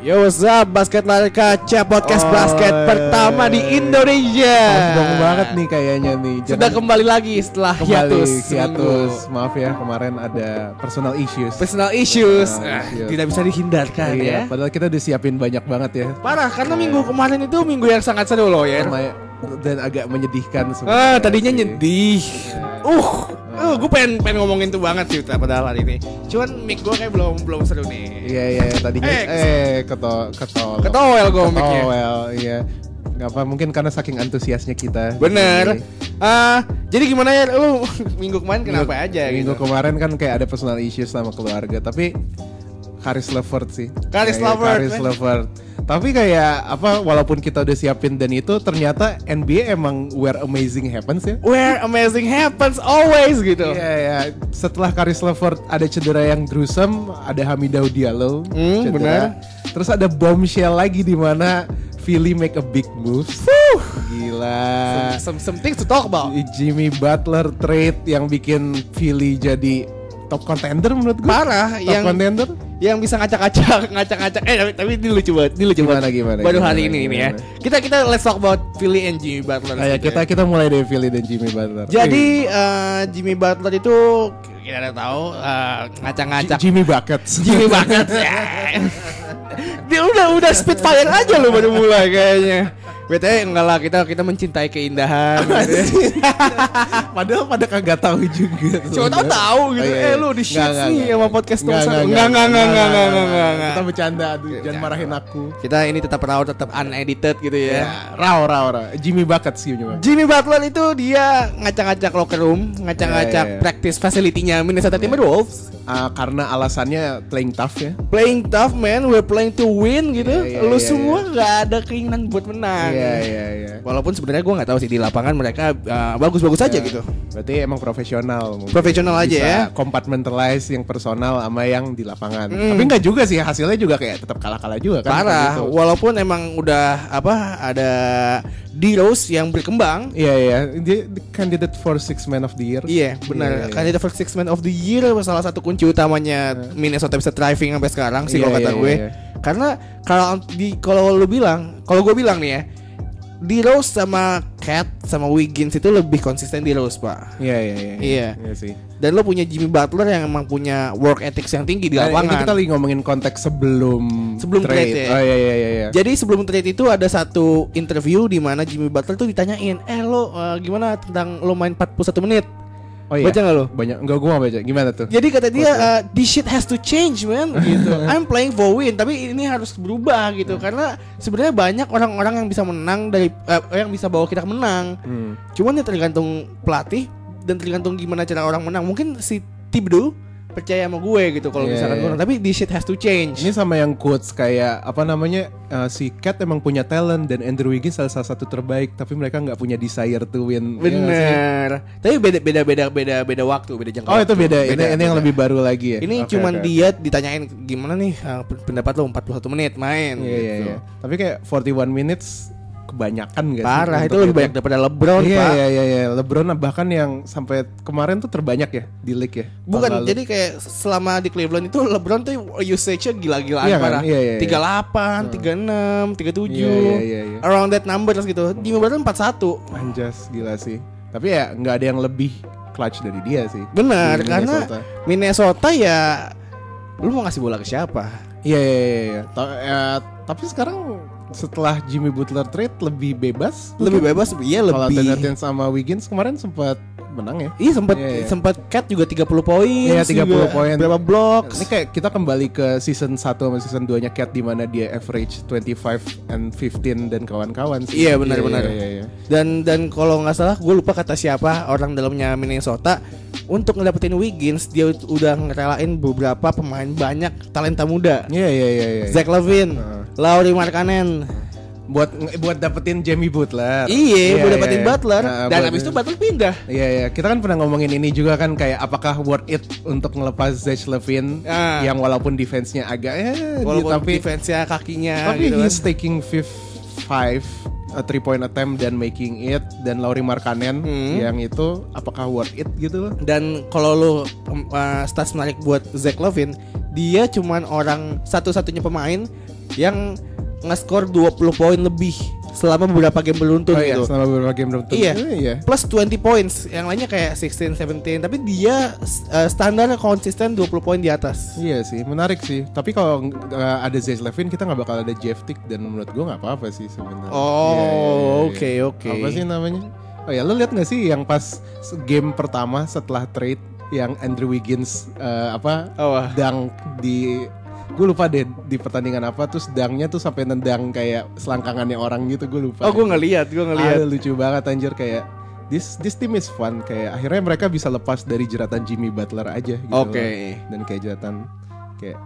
Yo what's up Basket Lari Kaca Podcast Oh, basket iya. pertama di Indonesia Sombong banget nih kayaknya nih. Sudah Jangan kembali lagi setelah kembali hiatus hiatus. seminggu. Maaf ya kemarin ada personal issues. Personal issues Personal Ah, issues. Tidak bisa dihindarkan Iya, ya padahal kita udah siapin banyak banget ya. Parah karena minggu kemarin itu minggu yang sangat seru loh ya dan agak menyedihkan Ah, sebenarnya tadinya sih. nyedih. Uh, uh gue pengen pengen ngomongin tuh banget sih Uta, padahal hari ini. Cuman mic gue kayak belum belum seru nih. Iya iya tadinya Eh, eh, keto keto Ketowel gue mic-nya. Ketowel, iya. Gak apa mungkin karena saking antusiasnya kita. Bener. Ah, jadi gimana ya lu minggu kemarin kenapa minggu- aja Minggu gitu? kemarin kan kayak ada personal issues sama keluarga, tapi Karis Levert sih. Karis Levert, Karis man. Levert. Tapi kayak apa walaupun kita udah siapin dan itu ternyata NBA emang where amazing happens ya. Where amazing happens always gitu. Iya ya, setelah Karis Levert ada cedera yang gruesome, ada Hamidou Diallo cedera. benar. Terus ada bombshell lagi di mana Philly make a big move. Gila. Some, some things to talk about. Jimmy Butler trade yang bikin Philly jadi top contender menurut gue. Parah top yang contender. Yang bisa ngacak-ngacak, ngacak-ngacak. Eh tapi, tapi ini lucu banget, ini lucu Gimana, banget. gimana, Baru gimana, hari ini ini ya. gimana? Kita kita let's talk about Philly and Jimmy Butler. Nah, ya, gitu kita kita mulai dari Philly dan Jimmy Butler. Jadi eh, Jimmy Butler itu kita udah tahu eh, ngacak-ngacak. Jimmy Buckets. Jimmy banget ya. Dia udah udah spitfire aja lo baru mulai kayaknya. BTW enggak lah kita kita mencintai keindahan. gitu. Padahal pada kagak tahu juga. Siapa tahu tahu gitu. Oh, iya, Eh iya. lu di shit nggak. sama podcast nggak, Enggak enggak enggak enggak enggak enggak. Kita bercanda, aduh, jangan marahin aku. Kita ini tetap raw tetap unedited gitu ya. Ya, raw, raw, raw. Jimmy Buckets sih Jimmy Butler itu dia ngacak-ngacak locker room, ngacak-ngacak Ya, ya, ya. practice facility-nya Minnesota Timberwolves. Ah, karena alasannya playing tough ya. Playing tough man, we're playing to win gitu. Iya, iya, Lu iya, semua nggak ada keinginan buat menang. Iya, iya, iya. Walaupun sebenarnya gue nggak tahu sih di lapangan mereka uh, bagus-bagus aja Ya, gitu. Berarti emang profesional. mungkin. Profesional aja Bisa ya. Compartmentalize yang personal sama yang di lapangan. Hmm. Tapi enggak juga sih hasilnya juga kayak tetap kalah-kalah juga kan. Parah. gitu. Walaupun emang udah apa ada D-Rose yang berkembang. Iya iya, dia the candidate for six man of the year. Iya, benar. Iya, iya. Kandidat for Six Man of the Year salah satu kunci utamanya Minnesota bisa thriving sampai sekarang sih Iya, kalau kata iya, gue. iya. Karena kalau di kalau lu bilang, kalau gue bilang nih ya, di Rose sama Cat sama Wiggins itu lebih konsisten di Rose, Pak. Iya iya iya. Iya. Iya sih. Dan lo punya Jimmy Butler yang emang punya work ethics yang tinggi di Nah, ini lapangan. kita lagi ngomongin konteks sebelum Sebelum trade ya. Oh iya iya iya. iya. Jadi sebelum trade itu ada satu interview di mana Jimmy Butler tuh ditanyain, "Eh lo eh, gimana tentang lo main 41 menit?" Oh iya. Baca nggak lo? Banyak enggak gua nggak baca. Gimana tuh? Jadi kata dia, uh, "This shit has to change, man." gitu. I'm playing for win, tapi ini harus berubah gitu karena sebenarnya banyak orang-orang yang bisa menang dari eh, yang bisa bawa kita menang. Hmm. Cuman ya tergantung pelatih dan tergantung gimana cara orang menang. Mungkin si Thibodeau percaya sama gue gitu kalau Iya, misalkan gue menang. tapi this shit has to change. Ini sama yang quotes kayak apa namanya uh, si Cat emang punya talent dan Andrew Wiggins salah salah satu terbaik tapi mereka nggak punya desire to win. Sih? Bener. Tapi beda beda beda beda beda waktu, beda jangka Oh itu waktu. beda. ini ini yang beda. lebih baru lagi ya. Ini Oke, cuman oke. dia ditanyain gimana nih uh, pendapat lo 41 menit main Iya iya gitu. iya. Tapi kayak 41 minutes kebanyakan gak sih? Parah itu untuk lebih banyak daripada LeBron, Iya Pak. iya iya iya. LeBron bahkan yang sampai kemarin tuh terbanyak ya di league ya. Bukan, lalu. jadi kayak selama di Cleveland itu LeBron tuh usage-nya gila-gilaan Iya kan? parah. Iya, iya, iya. 38, 36, 37. Iya, iya, iya, iya. Around that numbers gitu. Jimmy Butler 41. Anjas gila sih. Tapi ya nggak ada yang lebih clutch dari dia sih. Benar, Di karena Minnesota. Minnesota ya lu mau ngasih bola ke siapa? Iya iya iya. iya. Ta- ya, tapi sekarang setelah Jimmy Butler trade lebih bebas. Lebih bebas, iya Kalau lebih. Anthony sama Wiggins kemarin sempat menang ya. Iya sempat Iya, iya. sempat cat juga 30 poin. Iya, 30 juga poin. Berapa blocks? Ini kayak kita kembali ke season 1 sama season 2 nya Cat di mana dia average 25 and 15 dan kawan-kawan sih. Iya, benar, benar. Iya, iya, iya. Dan dan kalau nggak salah gue lupa kata siapa orang dalamnya Minnesota untuk ngedapetin Wiggins dia udah ngerelain beberapa pemain banyak talenta muda. Iya iya iya iya. Zach Levine, Heeh. Lauri Markkanen. Buat buat dapetin Jamie Butler. Iya, gue dapetin iya. Butler Nah, dan buat- habis itu Butler pindah. Iya iya, kita kan pernah ngomongin ini juga kan kayak apakah worth it untuk ngelepas Zach Levine Ah. yang walaupun defense-nya agak ya Walaupun tapi defense-nya kakinya tapi gitu kan. he's taking fifth five a three point attempt dan making it dan Lauri Markkanen Hmm. yang itu apakah worth it gitu loh? Dan kalau um, uh, stats menarik buat Zach Levine, dia cuman orang satu-satunya pemain yang nge-score 20 poin lebih selama beberapa game beruntun Oh iya, gitu. selama beberapa game beruntun. Iya. Eh, iya. Plus 20 points, yang lainnya kayak 16, 17, tapi dia uh, standarnya konsisten 20 poin di atas. Iya sih, menarik sih. Tapi kalau uh, ada Zay Levin, kita nggak bakal ada Jeff Tick dan menurut gue nggak apa-apa sih sebenarnya. Oh, Iya, iya, iya. oke, oke. Apa sih namanya? Oh ya, lo lihat nggak sih yang pas game pertama setelah trade yang Andrew Wiggins uh, apa Oh, wah. dang di gue lupa deh di pertandingan apa terus dangnya tuh sampai nendang kayak selangkangannya orang gitu gue lupa. Oh, gue ngeliat, gue ngeliat. Ah, lucu banget anjir kayak this this team is fun kayak akhirnya mereka bisa lepas dari jeratan Jimmy Butler aja gitu. Oke. loh. Dan kayak jeratan kayak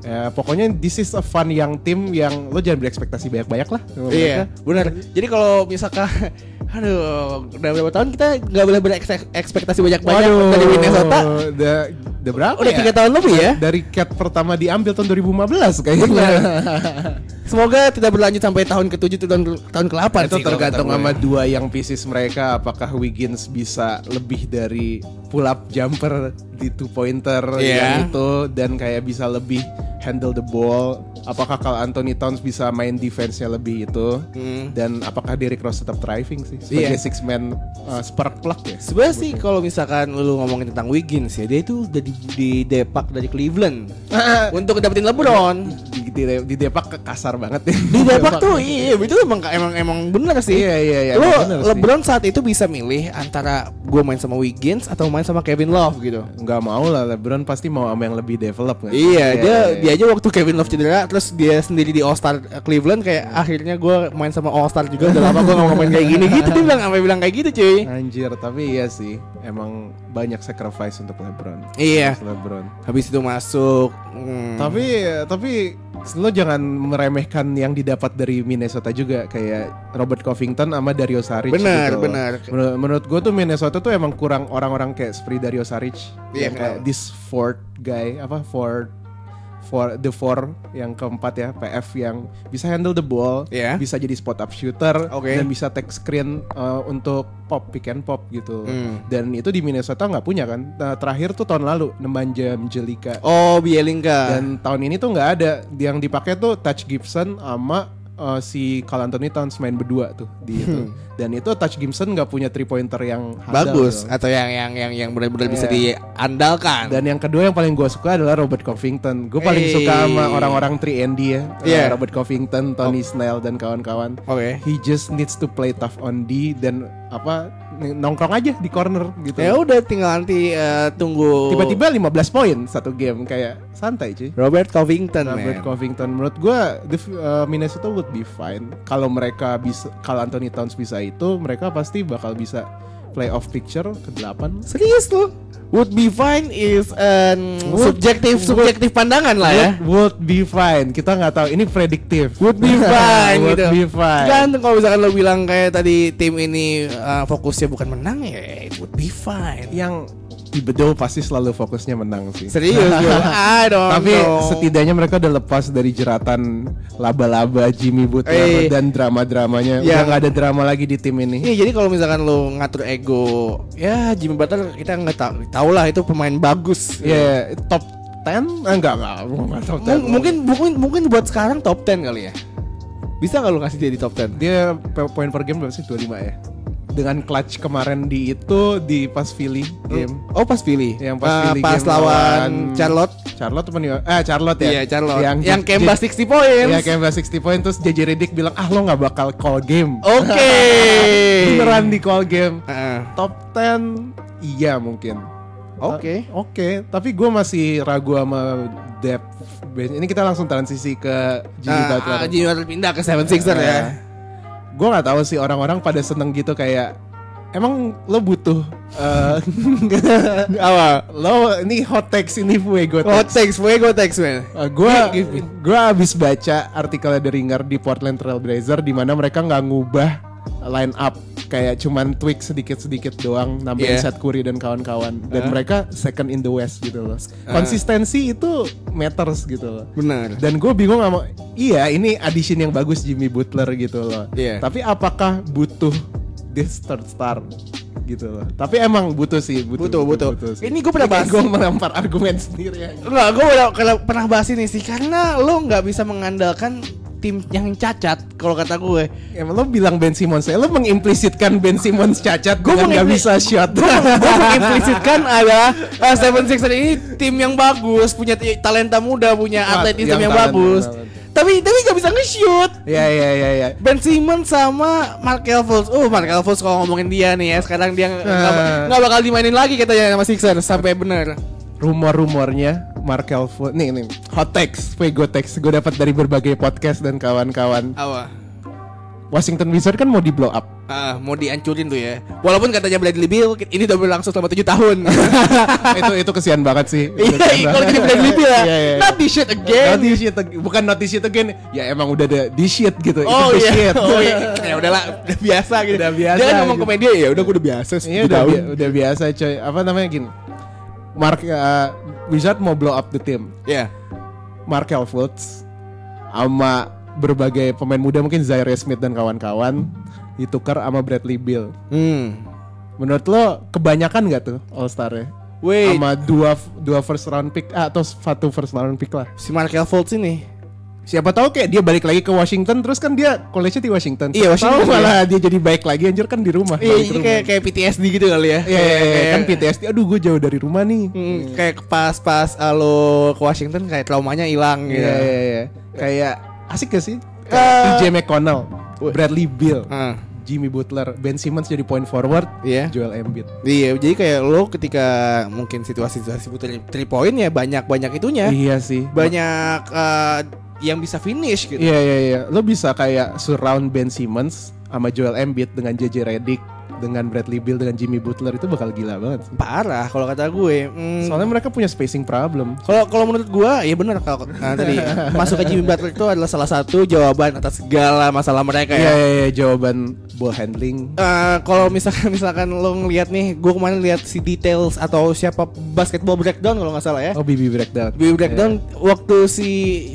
ya pokoknya this is a fun young team yang lo jangan berekspektasi banyak-banyak lah Iya, benar. Jadi kalau misalkan aduh, udah berapa tahun kita nggak boleh berekspektasi banyak-banyak Waduh, dari Minnesota. Udah, udah berapa Udah ya? tiga tahun lebih ya. Dari cat pertama diambil tahun 2015 kayaknya. Semoga tidak berlanjut sampai tahun ke-7 atau tahun, tahun ke-8 Itu sih, tergantung sama dua yang pieces mereka apakah Wiggins bisa lebih dari pull up jumper di two pointer Iya. yang itu dan kayak bisa lebih handle the ball apakah kalau Anthony Towns bisa main defense-nya lebih itu Hmm. dan apakah Derrick Rose tetap thriving sih sebagai Iya. six man uh, spark plug ya Sebenarnya sih kalau misalkan lu ngomongin tentang Wiggins ya, dia itu udah di, di depak dari Cleveland untuk dapetin LeBron. di, di, di depak ke kasar banget ya Di depak tuh iya, itu emang emang emang bener sih. Iya, iya, iya, Lu bener sih. LeBron saat itu bisa milih antara gue main sama Wiggins atau main sama Kevin Love gitu. nggak mau lah LeBron pasti mau sama yang lebih develop kan Iya, dia dia aja waktu Kevin Love cedera, terus dia sendiri di All Star Cleveland kayak akhirnya gue main sama All Star juga udah lama gue nggak main kayak gini gitu dia bilang sampai bilang kayak gitu cuy. Anjir, tapi iya sih, emang banyak sacrifice untuk LeBron. Iya. Untuk LeBron. Habis itu masuk. hmm, Tapi tapi lo jangan meremehkan yang didapat dari Minnesota juga kayak Robert Covington sama Dario Saric Benar, gitu. benar. Menurut, menurut gue tuh Minnesota tuh emang kurang orang-orang kayak seperti Dario Saric Iya, yang kayak this fourth guy apa fourth for the four yang keempat ya PF yang bisa handle the ball, Iya. bisa jadi spot up shooter Oke. dan bisa take screen uh, untuk pop pick and pop gitu. Hmm. Dan itu di Minnesota nggak punya kan. Nah, terakhir tuh tahun lalu Nemanja Jelika. Oh, Bielinka. Dan tahun ini tuh nggak ada. Yang dipakai tuh Touch Gibson sama uh, si Carl Anthony Towns main berdua tuh di itu. Dan itu Touch Gibson nggak punya three pointer yang handal Hmm. bagus gitu. atau yang yang yang yang benar-benar bisa Iya. diandalkan. Dan yang kedua yang paling gue suka adalah Robert Covington. Gue paling Hey. suka sama orang-orang 3ND ya. Iya. Uh, Robert Covington, Tony Snell dan kawan-kawan. Oke. He just needs to play tough on D dan apa nongkrong aja di corner gitu. Ya udah tinggal nanti eh, tunggu Tiba-tiba 15 poin satu game kayak santai cuy. Robert Covington Robert man. Covington menurut gua the, uh, Minnesota would be fine kalau mereka bisa kalau Anthony Towns bisa itu mereka pasti bakal bisa playoff picture ke 8 Serius tuh? Would be fine is um, Would- subjektif subjektif pandangan lah ya. would, would be fine kita nggak tahu ini prediktif Would be fine would gitu. be fine Kan kalau misalkan lo bilang kayak tadi tim ini uh, fokusnya bukan menang ya, it would be fine. yang Thibodeau pasti selalu fokusnya menang sih Serius bro? I don't Tapi know. setidaknya mereka udah lepas dari jeratan laba-laba Jimmy Butler Eh. dan drama-dramanya. Ya. Udah nggak ada drama lagi di tim ini. Iya jadi kalau misalkan lo ngatur ego, ya Jimmy Butler kita nggak tahu, tahu lah itu pemain bagus. Ya top 10 eh, enggak enggak enggak top 10. M- mungkin mungkin mungkin buat sekarang top 10 kali ya. Bisa lo kasih dia di top 10? dia poin per game berapa sih 25 ya. Dengan clutch kemarin di itu di pas Philly game. Oh pas pilih. Yang pas Eh, Philly pas game lawan Charlotte. Charlotte nih? Eh Charlotte ya. Iya Charlotte. Yang, Yang, Kemba 60 points. Iya Kemba 60 poin terus JJ Redick bilang ah lo nggak bakal call game. Oke. Beneran di call game. Heeh. Top 10 iya mungkin. Oke. Ta- Oke, tapi gue masih ragu sama depth bench. Ini kita langsung transisi ke Jimmy Nah, Butler. ah, Jimmy Butler pindah ke 76er ya. Gue nggak tahu sih orang-orang pada seneng gitu kayak emang lo butuh eh, Apa? lo ini hot takes ini fuego Hot takes. takes, fuego takes man. gue Give me. gue abis baca artikel dari Ringer di Portland Trail Blazer di mana mereka nggak ngubah line up kayak cuman tweak sedikit-sedikit doang nambahin Yeah. Seth Curry dan kawan-kawan dan Uh. mereka second in the West gitu loh konsistensi itu matters gitu loh Benar. dan gue bingung sama iya ini addition yang bagus Jimmy Butler gitu loh Iya. tapi apakah butuh this third star gitu loh. Tapi emang butuh sih, butuh Butuh, butuh. sih. Ini gua pernah bahas. Gue melempar argumen sendiri ya. Enggak, gue kalau pernah bahas ini sih karena lo nggak bisa mengandalkan tim yang cacat kalau kata gue. Emang lo bilang Ben Simmons, ya lo mengimplisitkan Ben Simmons cacat dengan nggak bisa shot. Gue mengimplisitkan adalah uh, Seven Sixers ini tim yang bagus, punya talenta muda, punya atletisme yang yang, bagus. talenta. Tapi tapi nggak bisa nge-shoot. ya ya ya ya. Ben Simmons sama Markel Fultz. Oh, Markel Fultz kalau ngomongin dia nih ya, sekarang dia nggak Ah. nggak bakal dimainin lagi katanya sama Sixers sampai bener. Rumor-rumornya Markel nih nih hot text, Vego text gue dapat dari berbagai podcast dan kawan-kawan. Apa? Washington Wizards kan mau di blow up. Ah, mau dihancurin tuh ya. Walaupun katanya Bradley Beal ini udah berlangsung selama 7 tahun. itu itu kesian banget sih. Iya, kalau jadi Bradley Beal ya. Iya, iya. Not this shit again. Not this shit ag- bukan not this shit again. Ya emang udah ada di shit gitu. Oh iya. shit. Oh iya. Ya udahlah, udah biasa gitu. Udah biasa Dia kan ngomong gitu. ke media ya, udah gue udah biasa sih. Iya udah, bi- udah biasa coy. Apa namanya gini? Mark uh, Wizard mau blow up the team. Iya. Markel Fultz sama berbagai pemain muda mungkin Zaire Smith dan kawan-kawan ditukar sama Bradley Beal. Hmm. Menurut lo kebanyakan nggak tuh All Star-nya? Wait, Sama dua dua first round pick ah, atau satu first round pick lah. si Markel Fultz ini. Siapa tahu kayak dia balik lagi ke Washington terus kan dia college-nya di Washington. Iya, Washington, tahu malah dia jadi baik lagi anjir kan di rumah. Iya, ini rumah. kayak kayak PTSD gitu kali ya. Iya, iya, iya, kan Kayak- PTSD. Aduh, gue jauh dari rumah nih. Hmm, kayak pas-pas uh, lo ke Washington kayak traumanya hilang gitu. Iya, iya, iya. Kayak asik gak sih? Eh. TJ McConnell, Bradley Beal, Ah, Jimmy Butler, Ben Simmons jadi point forward, Iya. Joel Embiid. Iya, jadi kayak lo ketika mungkin situasi-situasi butuh three point ya banyak-banyak itunya. Iya sih. Banyak uh, yang bisa finish gitu. Iya iya iya. Lo bisa kayak surround Ben Simmons sama Joel Embiid dengan JJ Redick, dengan Bradley Beal, dengan Jimmy Butler itu bakal gila banget. sih. Parah kalau kata gue. Hmm, Soalnya mereka punya spacing problem. Kalau kalau menurut gua ya benar kalau nah, tadi masuk ke Jimmy Butler itu adalah salah satu jawaban atas segala masalah mereka Iya ya. iya iya jawaban ball handling. Eh, kalau misalkan misalkan lo ngeliat nih, gua kemarin lihat si details atau siapa basketball breakdown kalau nggak salah ya. Oh BB breakdown. Di breakdown waktu si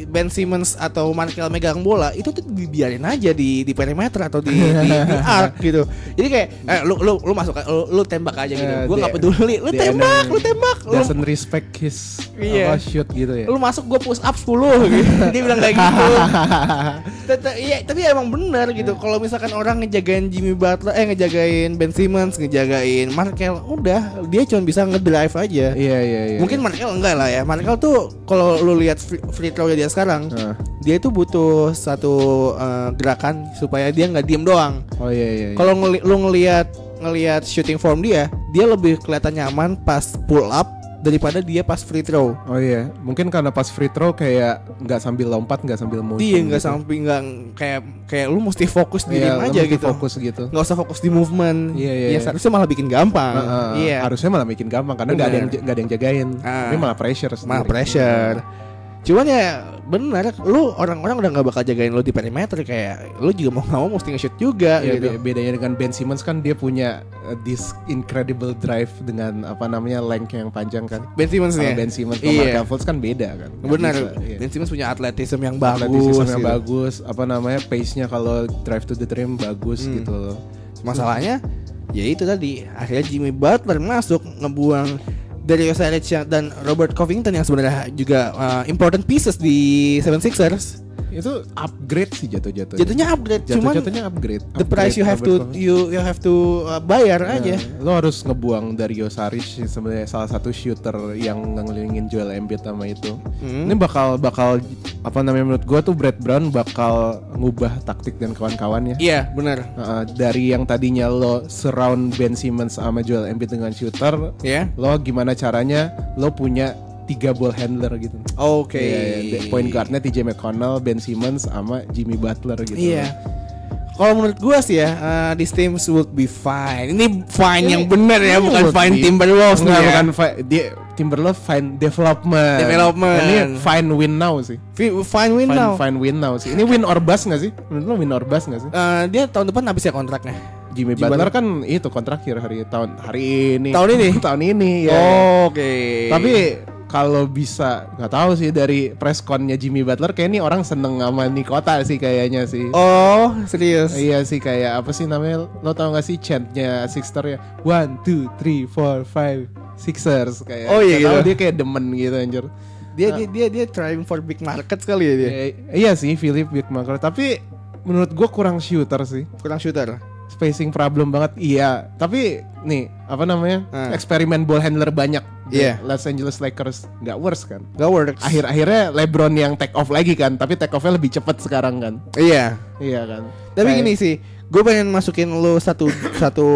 Ben Simmons atau Markel megang bola itu tuh dibiarin aja di di perimeter atau di di, di arc gitu. Jadi kayak eh, lu lu lu masuk lu, lu tembak aja gitu. Yeah, Gua nggak the- peduli. Lu tembak, lu tembak. Lu, Doesn't respect his Iya. apa, shoot gitu ya. lu masuk gua push up 10 gitu. Dia bilang kayak gitu. Iya, tapi emang benar gitu. Kalau misalkan orang ngejagain Jimmy Butler, eh ngejagain Ben Simmons, ngejagain Markel, udah dia cuma bisa ngedrive aja. Iya iya iya. Mungkin Markel enggak lah ya. Markel tuh kalau lu lihat free, throw dia sekarang, Nah. dia itu butuh satu eh, gerakan supaya dia nggak diem doang. Oh iya iya. iya. Kalau ngeli- lu ngelihat ngelihat shooting form dia, dia lebih kelihatan nyaman pas pull up daripada dia pas free throw. Oh iya, mungkin karena pas free throw kayak nggak sambil lompat, nggak sambil motion. Dia nggak gitu. sampai nggak kayak kayak lu mesti fokus di Iya, lo aja mesti gitu. fokus gitu. Nggak usah fokus di movement. Iya, iya, Ya, iya. seharusnya malah bikin gampang. Iya. Harusnya malah bikin gampang karena nggak ada yang nggak ada yang jagain. Ah. Tapi malah pressure. Malah sendiri. pressure. Cuman ya benar, lu orang-orang udah nggak bakal jagain lu di perimeter kayak lu juga mau nggak mau mesti nge-shoot juga Ya, gitu. be- bedanya dengan Ben Simmons kan dia punya uh, this incredible drive dengan apa namanya length yang panjang kan. Ben Simmons nih. Ben Simmons sama Iya. Fultz kan beda kan. Benar. iya. Ben Simmons punya atletisme yang bagus. Athleticism yang gitu. bagus, apa namanya pace-nya kalau drive to the rim bagus Hmm. gitu loh. Masalahnya ya itu tadi akhirnya Jimmy Butler masuk ngebuang Dario Saric dan Robert Covington yang sebenarnya juga uh, important pieces di 76ers. Itu upgrade sih jatuh-jatuh. Jatuhnya upgrade, cuman jatuh-jatuhnya upgrade. the price you have to you you have to uh, bayar aja. Nah, lo harus ngebuang Dario Saric sebenarnya salah satu shooter yang ngelilingin Joel Embiid sama itu. Hmm. Ini bakal bakal apa namanya menurut gua tuh Brad Brown bakal ngubah taktik dan kawan-kawannya. Iya, benar. Uh, dari yang tadinya lo surround Ben Simmons sama Joel Embiid dengan shooter, Ya. lo gimana caranya lo punya tiga ball handler gitu. Oke. Iya, iya. point guardnya TJ McConnell, Ben Simmons sama Jimmy Butler gitu. Iya. Kalau menurut gua sih ya, uh, this teams would be fine. Ini fine Ini- yang benar ya, ini bukan fine be- Timberwolves Enggak, ya. bukan fi- dia Timberwolves fine development. Development. Ini fine win now sih. Fi- Fine win Fine, now. fine win now sih. Ini win or bust gak sih? Menurut lo win or bust gak sih? Uh, dia tahun depan habis ya kontraknya. Jimmy Jimmy Butler kan itu kontrak akhir hari tahun hari ini. Tahun ini? tahun ini ya. Oke. Tapi kalau bisa nggak tahu sih dari press connya Jimmy Butler kayak ini orang seneng sama Nikota sih kayaknya sih. Oh, serius. Iya sih kayak apa sih namanya lo tau gak sih chantnya Sixter ya one two three four five Sixers kayak Oh, iya tahu gitu. dia kayak demen gitu anjir Dia dia dia dia trying for big market sekali ya dia. Eh, iya sih Philip Big Marker tapi menurut gue kurang shooter sih Kurang shooter. Spacing problem banget iya tapi nih apa namanya Hmm. eksperimen ball handler banyak di Iya. Los Angeles Lakers nggak worse kan Gak works. akhir-akhirnya LeBron yang take off lagi kan tapi take offnya lebih cepet sekarang kan Iya. iya kan Tapi Kayak- gini sih, gue pengen masukin lu satu satu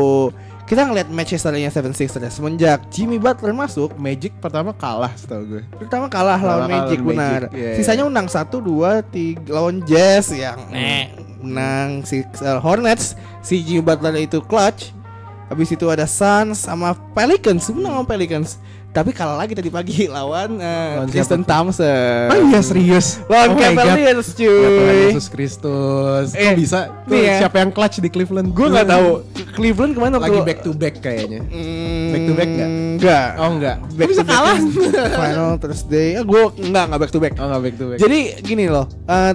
kita ngeliat match history-nya Seven Sixers semenjak Jimmy Butler masuk Magic pertama kalah setahu gue pertama kalah Pertama lawan kalah Magic lawan benar. Magic, iya, Sisanya menang satu dua tiga lawan Jazz yang eh, menang si uh, Hornets si Jimmy Butler itu clutch. Habis itu ada Suns sama Pelicans, menang sama Pelicans. Tapi kalah lagi tadi pagi lawan uh, Lawan Tristan siapa Thompson. Oh iya serius Lawan Oh. Cavaliers Ya Tuhan cuy. Yesus Kristus Eh, Kok bisa Tuh, nih ya. Siapa yang clutch di Cleveland Gue nggak tahu Cleveland ke mana Lagi waktu- back to back kayaknya Hmm, Back to back nggak? Enggak. Oh enggak Back bisa to back kalah Final Thursday. Ah, gue enggak enggak back to back. Oh enggak back to back Jadi gini loh. eh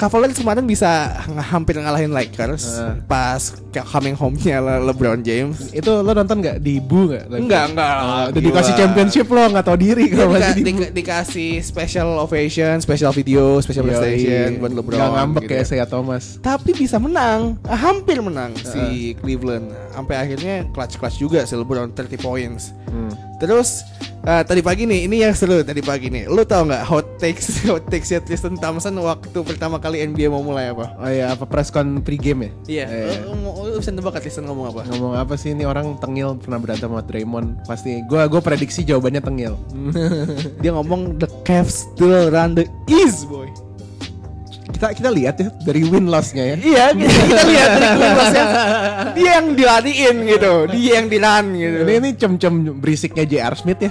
Cavaliers kemarin bisa hampir ngalahin Lakers Eh. pas coming home-nya Le- LeBron James. Itu lo nonton nggak di Bu nggak? lagi? Enggak, enggak. Oh, udah dikasih championship lo nggak tahu diri kalau dika- masih di dika- dikasih special ovation, special video, special Yoi. presentation buat LeBron. Nggak ngambek gitu kayak ya. saya Thomas Tapi bisa menang, Ah, hampir menang si Cleveland. Sampai akhirnya clutch-clutch juga si LeBron 30 points. Hmm. Terus eh, tadi pagi nih, ini yang seru tadi pagi nih. Lu tau nggak hot takes hot takes ya Tristan Thompson waktu pertama kali NBA mau mulai apa? Oh iya apa press con pre-game ya? Iya. Eh, Lu, lu, lu bisa nebak kan Tristan ngomong apa? Ngomong apa sih ini orang tengil pernah berantem sama Draymond Pasti Gue gua prediksi jawabannya tengil Dia ngomong the Cavs still run the East boy. Kita kita lihat ya dari win loss-nya ya Iya, kita, kita lihat dari Clippersnya. Dia yang diladiin gitu, dia yang diran gitu. Ini ini cem-cem berisiknya J.R. Smith ya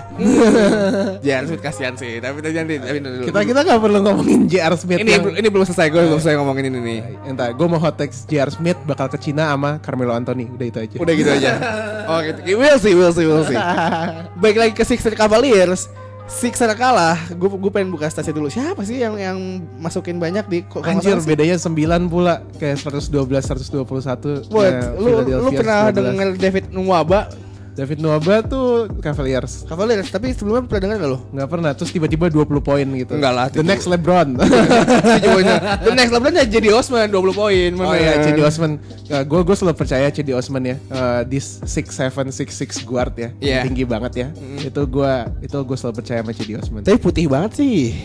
Jangan Smith kasihan sih, tapi tapi nanti tapi dulu. Kita kita nggak perlu ngomongin J.R. Smith ini yang- ini belum selesai gue belum selesai ngomongin ini nih. Entah, gue mau hot text J.R. Smith bakal ke Cina sama Carmelo Anthony Udah itu aja Udah gitu aja. Oh gitu. We'll see, we'll see, we'll see. Baik lagi ke Sixers Cavaliers. Sixers kalah. Gue gue pengen buka stasiun dulu. Siapa sih yang yang masukin banyak di kok Anjir sih? bedanya 9 pula Kayak 112, 121 Buat Nah, lu lu pernah 11. denger David Nwaba David Nwaba tuh Cavaliers. Cavaliers, tapi sebelumnya pernah denger gak lu? Nggak pernah Terus tiba-tiba 20 poin gitu. Enggak lah, The next Lebron. The next LeBron ya jadi Osman 20 poin. Oh iya Cedi Osman. Gue gue selalu percaya Cedi Osman ya. Eh, This 6'7", 6'6 guard ya. Iya. Tinggi banget ya. Itu gue itu gue selalu percaya sama Cedi Osman. Tapi putih banget sih.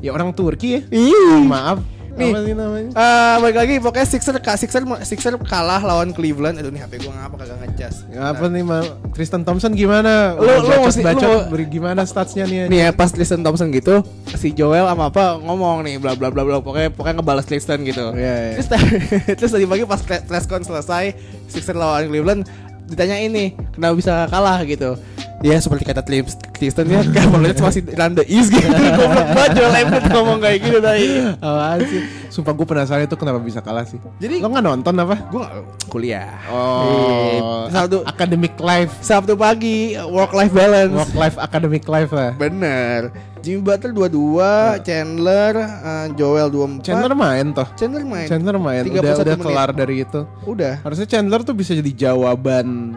Ya orang Turki ya. Ih. Maaf Nih. Apa sih namanya Eh, balik lagi pokoknya Sixer Sixer Sixer kalah lawan Cleveland. Aduh nih HP gua ngapa kagak ngecas. Apa nih Ma? Tristan Thompson gimana? Lu- lu bacot, mesti- bacot, lu- beri gimana statsnya nih? Nih ya pas Tristan Thompson gitu si Joel sama apa ngomong nih bla bla bla bla pokoknya pokoknya ngebalas Tristan gitu. Iya, iya. Terus terus tadi pagi pas pre- press con selesai Sixer lawan Cleveland ditanya ini kenapa bisa kalah gitu. Ya seperti kata Tris- Tristan ya Cavaliers masih run the east gitu. Goblok banget Joel Embiid ngomong kayak gitu tadi. Apaan sih? Sumpah gue penasaran itu kenapa bisa kalah sih. Jadi- lo nggak nonton apa? Gue gak kuliah. Oh, Sabtu academic life, Sabtu pagi work life balance. work life, academic life lah. Bener. Jimmy Butler 22, Chandler, uh, Joel 24. Chandler main toh. Chandler main. Chandler main. 31 Udah udah menit. kelar dari itu. Udah. Harusnya Chandler tuh bisa jadi jawaban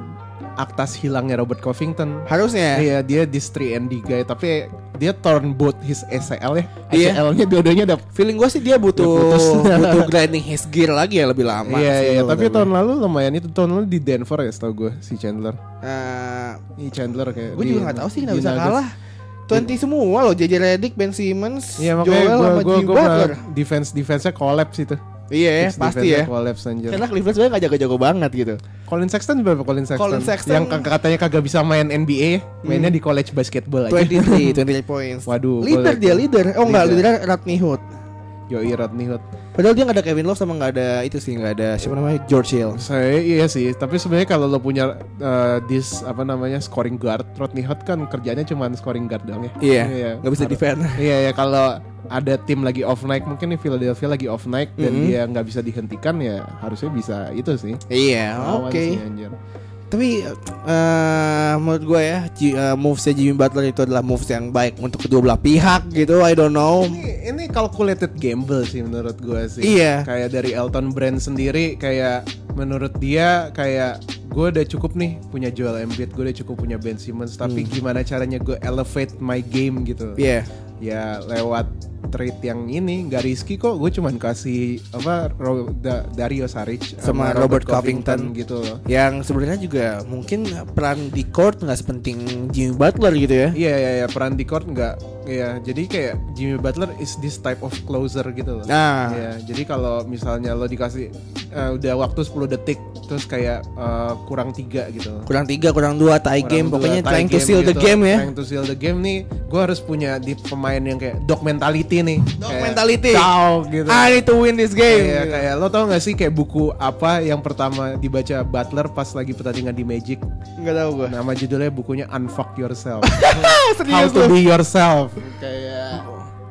aktas hilangnya Robert Covington. Harusnya. Iya dia this 3 and D guy tapi dia torn both his ACL ya. Iya. ACL-nya dua-duanya udah Feeling gue sih dia butuh butuh grinding his gear lagi ya lebih lama. Iya iya tapi tahun lalu lumayan itu tahun lalu di Denver ya setahu gue si Chandler. Eh, Ini Chandler kayak gue juga nggak tahu sih kenapa bisa kalah. 20 semua loh JJ Redick, Ben Simmons, Iya makanya Joel sama Jimmy Butler. defense defense-nya collapse itu. Iya ya, pasti ya. Collapse anjir. Karena Cleveland sebenarnya gak jago-jago banget gitu. Colin Sexton berapa Colin Sexton? Colin Sexton- Yang katanya kagak bisa main NBA ya, mainnya di college basketball aja. 23, 23 points. Waduh, leader dia leader. Oh enggak, Leader. leader Rodney Hood. Yoi Rodney Hood. Padahal dia gak ada Kevin Love sama gak ada itu sih, gak ada siapa namanya George Hill. Saya iya sih, tapi sebenarnya kalau lo punya uh, this apa namanya scoring guard, Rodney Hood kan kerjanya cuma scoring guard doang ya. Iya, nggak bisa Harus- defend. Iya ya kalau ada tim lagi off night mungkin nih Philadelphia lagi off night dan Mhm. dia nggak bisa dihentikan ya harusnya bisa itu sih. Iya, oke. sih, anjir. Tapi eh menurut gue ya Ji- eh, movesnya Jimmy Butler itu adalah moves yang baik untuk kedua belah pihak gitu. I don't know. Ini, ini calculated gamble sih menurut gue sih. Iya. Kayak dari Elton Brand sendiri kayak menurut dia kayak gue udah cukup nih punya Joel Embiid, gue udah cukup punya Ben Simmons, tapi gimana caranya gue elevate my game gitu. Iya. Ya lewat trade yang ini nggak risky kok, gue cuman kasih apa Ro- Da- Dario Saric Sama Robert Covington. gitu loh. Yang sebenarnya juga mungkin peran di court nggak sepenting Jimmy Butler gitu ya. Iya iya iya peran di court nggak ya jadi kayak Jimmy Butler is this type of closer gitu loh. Nah, Ya, jadi kalau misalnya lo dikasih eh, udah waktu 10 detik terus kayak eh, kurang tiga gitu. kurang tiga, kurang dua, tie Kurang game, dua, pokoknya tie trying to seal the gitu. game ya. Trying to seal the game nih, gue harus punya di pemain yang kayak dog mentality nih. Dog Kayak mentality. dog gitu. I need to win this game. Kayak, gitu. kayak lo tau gak sih kayak buku apa yang pertama dibaca Butler pas lagi pertandingan di Magic Nggak tahu gue. Nama judulnya bukunya Unfuck Yourself How to be yourself Kayak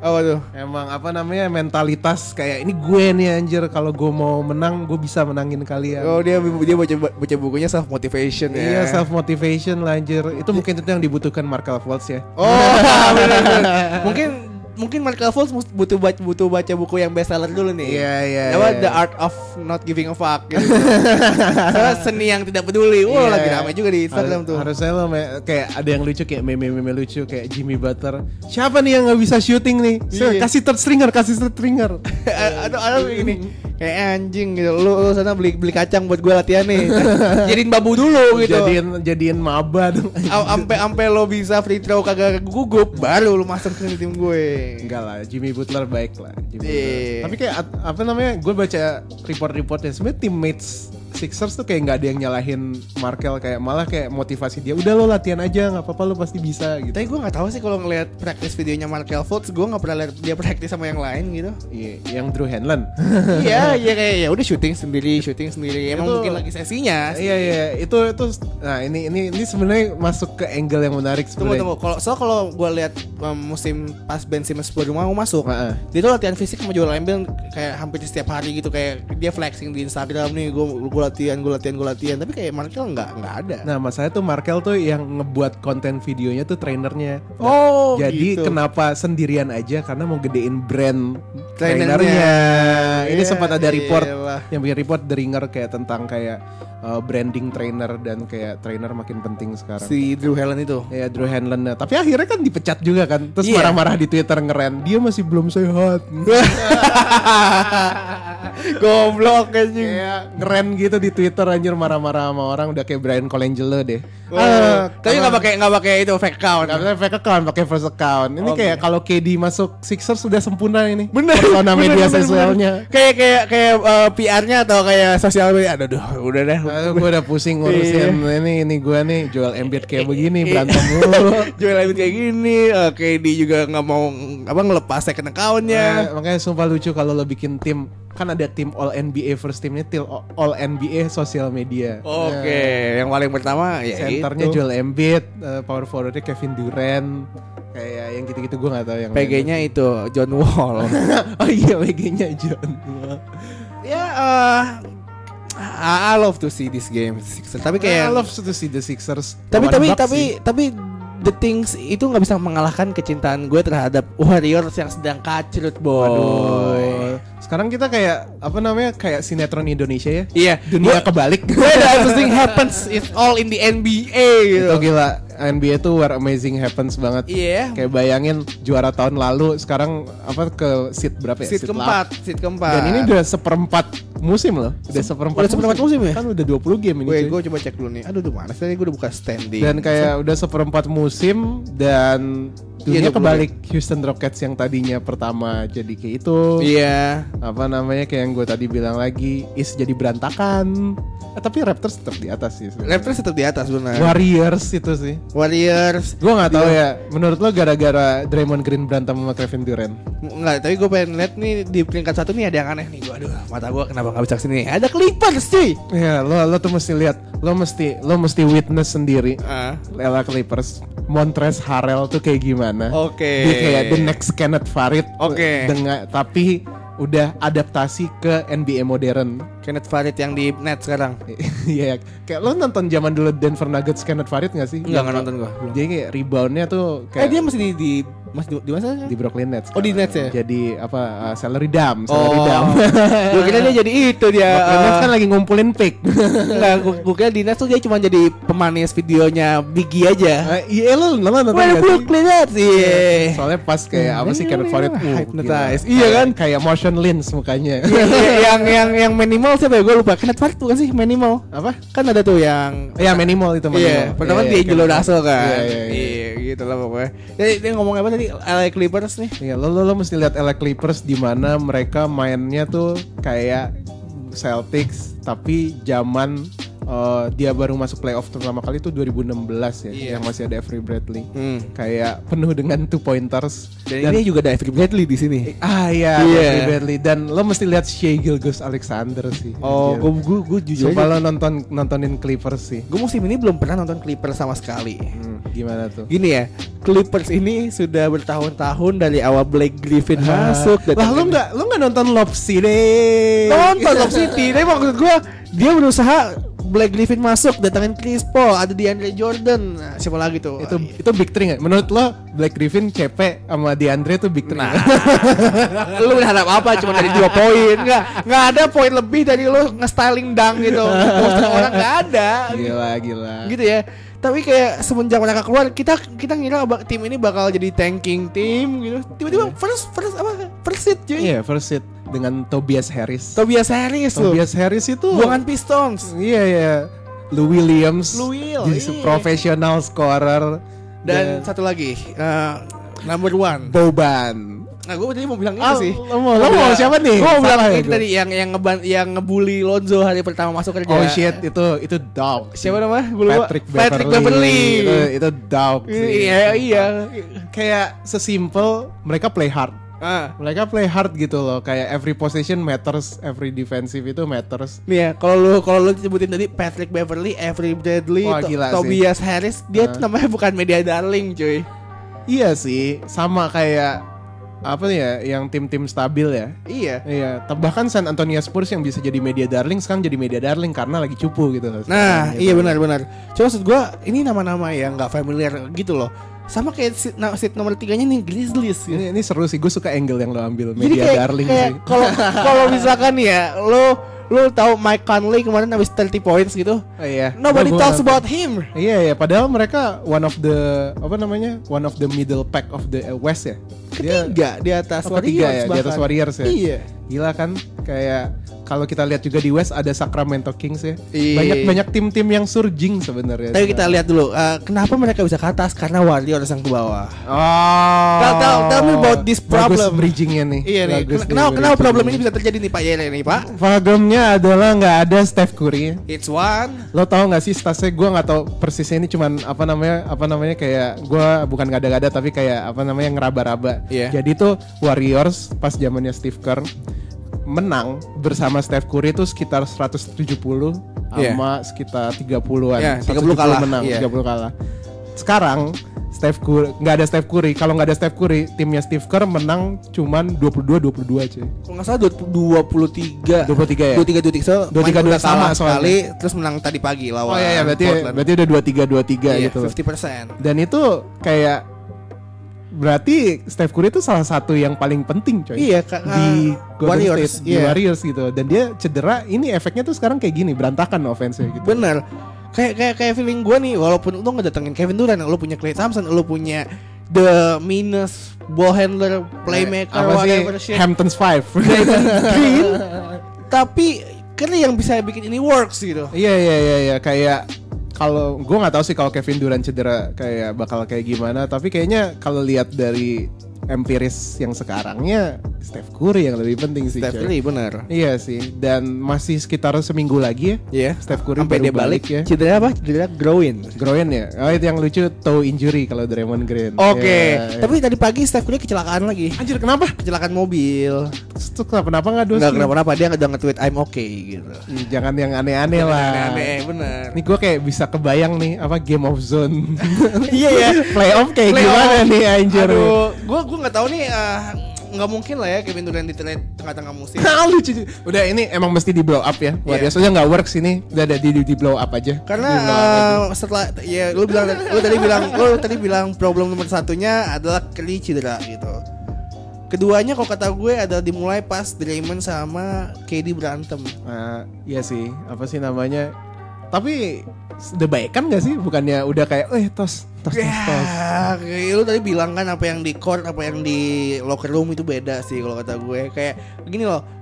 Apa tuh? Emang apa namanya mentalitas kayak ini gue nih anjir kalau gue mau menang gue bisa menangin kalian. Oh dia dia baca baca bukunya self motivation ya. Iya self motivation lah anjir. Itu mungkin itu yang dibutuhkan Markel Fultz ya. Oh, bener, bener. mungkin mungkin Fultz mus- butuh baca butuh baca buku yang bestseller dulu nih. Iya, iya, Apa iya. The Art of Not Giving a Fuck gitu. Soalnya seni yang tidak peduli. Wah, Iya. lagi ramai juga di Instagram Harus- tuh. Harusnya lo kayak ada yang lucu kayak meme-meme lucu kayak Jimmy Butler. Siapa nih yang nggak bisa shooting nih? Iya. Kasih third stringer, kasih third stringer. Aduh, aduh gini kayak anjing gitu. Lu, lu sana beli beli kacang buat gue latihan nih. Jadiin babu dulu gitu. Jadiin jadiin maba dong. Am- Ampe ampe lo bisa free throw kagak gugup baru lu masuk ke tim gue. Enggak lah, Jimmy Butler baik lah. Jimmy Iya. Butler. Tapi kayak apa namanya? Gue baca report-reportnya sebenarnya teammates Sixers tuh kayak nggak ada yang nyalahin Markel kayak malah kayak motivasi dia. Udah lo latihan aja, nggak apa-apa lo pasti bisa gitu. Tapi gue nggak tahu sih kalau ngelihat practice videonya Markel Fultz, gue nggak pernah lihat dia practice sama yang lain gitu. Iya, yang Drew Hanlen. iya, iya kayak ya udah syuting sendiri, syuting sendiri. Emang Itu- mungkin lagi sesinya. Iya iya itu itu nah ini ini ini sebenarnya masuk ke angle yang menarik Tunggu sebenarnya. tunggu. Kalau so kalau gue lihat um, musim pas Ben Simmons baru mau masuk, Heeh. dia tuh latihan fisik sama Joel Embiid kayak hampir setiap hari gitu kayak dia flexing di Instagram nih, gue gue latihan, gue latihan, gue latihan. Tapi kayak Markel nggak nggak ada. Nah masalahnya tuh Markel tuh yang ngebuat konten videonya tuh trainernya. oh, Jadi gitu. kenapa sendirian aja karena mau gedein brand Trainernya. trainernya. Ini Iya, sempat ada report iyalah. yang bikin report The Ringer kayak tentang kayak uh, branding trainer dan kayak trainer makin penting sekarang. si Drew Helen itu. Ya Drew Hanlen Tapi akhirnya kan dipecat juga kan Terus Iya. marah-marah di Twitter ngeren Dia masih belum sehat Goblok anjing. Kayak ngeren gitu di Twitter anjir marah-marah sama orang Udah kayak Brian Colangelo deh Oh, Ah, tapi nggak pakai nggak pakai itu fake account. Gak bisa fake account, pakai first account. Ini Oke. kayak kalau KD masuk Sixers sudah sempurna ini. Bener. Persona bener, media sosialnya. Kayak kayak kayak uh, PR-nya atau kayak sosial media. Aduh, duh, udah deh. Aduh, gue udah pusing ngurusin Iya. ini ini gue nih jual Embiid kayak begini berantem mulu. Jual Embiid kayak gini, uh, KD juga nggak mau apa ngelepas second account-nya. Eh, makanya sumpah lucu kalau lo bikin tim kan ada tim All NBA first teamnya tim All NBA sosial media. Oke, yang paling pertama ya Centernya itu. Joel Embiid, eh, power forwardnya Kevin Durant, kayak yang gitu-gitu gue nggak tahu yang. PG-nya itu John Wall. oh iya PG-nya John. ya, uh, I love to see this game. Sixers. Tapi Kayak I love to see the Sixers. tapi tapi Bucks tapi sih. tapi the things itu nggak bisa mengalahkan kecintaan gue terhadap Warriors yang sedang kacrut boy. Aduh. Sekarang kita kayak apa namanya kayak sinetron Indonesia ya. Iya, Dunia Gua- kebalik. Where the everything happens is all in the NBA gitu. Itu gila. NBA tuh where amazing happens banget. Iya. Kayak bayangin juara tahun lalu sekarang apa ke seat berapa ya? Seat keempat, seat keempat. Dan ini udah seperempat musim loh. Udah seperempat. udah seperempat musim ya? Kan udah 20 game ini. Gue gue coba cek dulu nih. Aduh, tuh mana sih? Gue udah buka standing. Dan kayak udah seperempat musim dan dunia Iya, 20 kebalik Houston Rockets yang tadinya pertama jadi kayak itu. Iya. apa namanya kayak yang gue tadi bilang lagi is jadi berantakan Eh, tapi Raptors tetap di atas sih sebenarnya. Raptors tetap di atas benar. Warriors itu sih Warriors. gue nggak tahu ya menurut lo gara-gara Draymond Green berantem sama Kevin Durant Enggak, tapi gue pengen lihat nih di peringkat satu nih ada yang aneh nih. Gue aduh, mata gue kenapa nggak bisa ke sini? Ada Clippers cuy. ya lo lo tuh mesti lihat lo mesti lo mesti witness sendiri Ah, Lela Clippers Montrezl Harrell tuh kayak gimana Oke. dia kayak the next Kenneth Farid Oke. dengan tapi udah adaptasi ke NBA modern Kenneth Farid yang di net sekarang. Iya, kayak lo nonton zaman dulu Denver Nuggets Kenneth Farid gak sih? Enggak, enggak nonton gua. Belum. Jadi kayak reboundnya tuh Eh kayak dia masih di di masih di, di mana? di Brooklyn Nets. Oh, di. Nets ya? Jadi apa uh, salary dump, salary Oh, dump. gue kira dia jadi itu dia. Brooklyn Nets kan eh, lagi ngumpulin pick. Enggak, gue, gue kira di Nets tuh dia cuma jadi pemanis videonya Biggie aja. Eh, Iya lo nonton gak sih? Brooklyn Nets, iya. Soalnya pas kayak apa sih Kenneth Farid uh, Hypnotize. gila. Iya kan? Kayak motion lens mukanya. Iya, iya, yang yang yang minimal siapa ya? Gue lupa. Kenneth Farid bukan sih minimal? apa? Kan ada tuh yang Ya minimal itu minimal. Iya, pertama dia iya, Angelo Russell kan. Iya, iya, iya. Iya, gitu lah pokoknya. Jadi dia ngomong apa tadi? LA Clippers nih. Iya, lo, lo, lo mesti lihat LA Clippers di mana mereka mainnya tuh kayak Celtics tapi zaman eh, dia baru masuk playoff pertama kali itu 2016 ya, Iya. yang masih ada Avery Bradley. Hmm. Kayak penuh dengan two pointers. Dan, ini juga ada Avery Bradley di sini. ah iya, Iya. Avery Bradley dan lo mesti lihat Shea Gilgeous Alexander sih. Oh, gue gue gue jujur aja. lo nonton nontonin Clippers sih. Gue musim ini belum pernah nonton Clippers sama sekali. Hmm, gimana tuh? Gini ya, Clippers ini sudah bertahun-tahun dari awal Blake Griffin masuk. Lah lo nggak lo nggak nonton Lob City? nonton Lob City. Tapi maksud gue dia berusaha Blake Griffin masuk, datangin Chris Paul, ada DeAndre Jordan, nah, siapa lagi tuh? itu itu big three nggak? Menurut lo Black Griffin, CP sama DeAndre tuh big three? Nah, lu berharap apa? Cuma dari dua poin, nggak? Nggak ada poin lebih dari lu nge-styling dunk gitu. Poster orang nggak ada. gila gila. Gitu ya. Tapi kayak semenjak mereka keluar, kita kita ngira tim ini bakal jadi tanking tim gitu. Tiba-tiba first first apa? First seat cuy. Iya first seat dengan Tobias Harris. Tobias Harris loh. Tobias Harris itu. Buangan Pistons. Iya iya. Lou Williams. Lou Will, Jadi professional scorer. Dan satu lagi, eh, number one. Boban. Nah, gue tadi mau bilang Ah, itu sih. lo mau- lo mau siapa nih? Gue mau bilang itu tadi yang yang ngeban yang ngebully Lonzo hari pertama masuk kerja. Oh shit itu itu dog. Siapa namanya? Gue lupa. Patrick Patrick Beverly. Beverly. Itu, itu dog sih. Iya, iya. Kayak sesimpel mereka play hard. Ah. Mereka play hard gitu loh, kayak every possession matters, every defensive itu matters. Nih ya, kalau lu kalau lu sebutin tadi Patrick Beverly, Avery Bradley, Wah, To- gila sih. Tobias Harris, dia Ah. tuh namanya bukan media darling, cuy. Iya sih, sama kayak apa ya, yang tim-tim stabil ya. Iya. Iya, bahkan San Antonio Spurs yang bisa jadi media darling sekarang jadi media darling karena lagi cupu gitu. Nah, Sekarang gitu. iya benar-benar. Cuma maksud gua ini nama-nama yang nggak familiar gitu loh. Sama kayak seat, na- seat nomor tiganya nih Grizzlies. Gitu. Ini, ini seru sih, gue suka angle yang lo ambil Jadi media kayak, darling kayak sih. kalau kalau misalkan ya, lo lo tahu Mike Conley kemarin habis 30 points gitu. Oh, iya. Nobody gua talks about him. Iya iya, padahal mereka one of the apa namanya, one of the middle pack of the uh, West ya. Dia Ketiga di atas oh, ketiga ya, di atas. Warriors ya. Iya. Gila kan, kayak kalau kita lihat juga di West ada Sacramento Kings ya. Iya. Banyak banyak tim-tim yang surging sebenarnya. Tapi kita lihat dulu, eh, kenapa mereka bisa ke atas? Karena Warriors yang ke bawah. Oh. Tell- tell- tell me about this Bagus problem. bridgingnya nih. Iya nih, Bagus ken- kenapa, kenapa problem ini bisa terjadi nih Pak Yere nih Pak? Problemnya adalah nggak ada Steph Curry. It's one. Lo tau gak sih stasnya gue nggak tahu persisnya ini cuman apa namanya apa namanya kayak gue bukan gada-gada tapi kayak apa namanya ngeraba-raba. Iya. Jadi tuh Warriors pas zamannya Steve Kerr menang bersama Steph Curry itu sekitar 170 Iya. sama sekitar 30-an. Iya, 170 30 kalah, menang, iya. 30 kalah. Sekarang Steph Curry nggak ada Steph Curry. Kalau nggak ada Steph Curry, timnya Steve Kerr menang cuman 22-22 cuy. Kalau nggak salah 23 23 ya? 23 23 so 23 main udah sama sekali terus menang tadi pagi lawan Oh iya, iya berarti Portland. berarti udah 23 23 Iya, gitu. 50%. Dan itu kayak berarti Steph Curry itu salah satu yang paling penting coy. Iya, Kak, di Golden Warriors, State, di iya. Warriors gitu. Dan dia cedera, ini efeknya tuh sekarang kayak gini, berantakan offense-nya gitu. Bener. Kayak kayak kayak feeling gue nih, walaupun lu ngedatengin Kevin Durant, lu punya Klay Thompson, lu punya the meanest ball handler, playmaker, Apa sih? Hamptons Five. Green, tapi kan yang bisa bikin ini works gitu. Iya iya iya iya kayak kalau gue nggak tahu sih kalau Kevin Durant cedera kayak bakal kayak gimana tapi kayaknya kalau lihat dari empiris yang sekarangnya Steph Curry yang lebih penting sih Steph. Curry bener. Iya sih dan masih sekitar seminggu lagi ya Iya. Steph Curry sampai baru dia balik, ya. Cedera apa? Cedera groin. Groin ya? Oh itu yang lucu toe injury kalau Draymond Green. Oke, Iya, iya. tapi tadi pagi Steph Curry kecelakaan lagi. anjir kenapa? Kecelakaan mobil. Itu kenapa kenapa nggak dosa? Enggak kenapa-napa dia udah nge-tweet I'm okay gitu. Jangan yang aneh-aneh lah. Aneh-aneh bener. Nih gue kayak bisa kebayang nih apa Game of Zone. Iya ya. Playoff kayak Playoff. gimana nih anjir? Aduh, gua gua nggak tahu nih eh, nggak mungkin lah ya Kevin Durant di tengah-tengah musim. Ah, lucu. Udah ini emang mesti di blow up ya. Wah, Iya. biasanya nggak works ini. Udah ada di, di, di blow up aja. Karena up aja. eh, setelah ya lu bilang lu tadi bilang lu tadi bilang problem nomor satunya adalah Curry cedera gitu. Keduanya kalau kata gue adalah dimulai pas Draymond sama KD berantem. Nah, iya sih. Apa sih namanya? Tapi udah baik kan gak sih? Bukannya udah kayak, eh tos, tos, tos, tos. Ya, kayak lu tadi bilang kan apa yang di court, apa yang di locker room itu beda sih kalau kata gue. Kayak begini loh.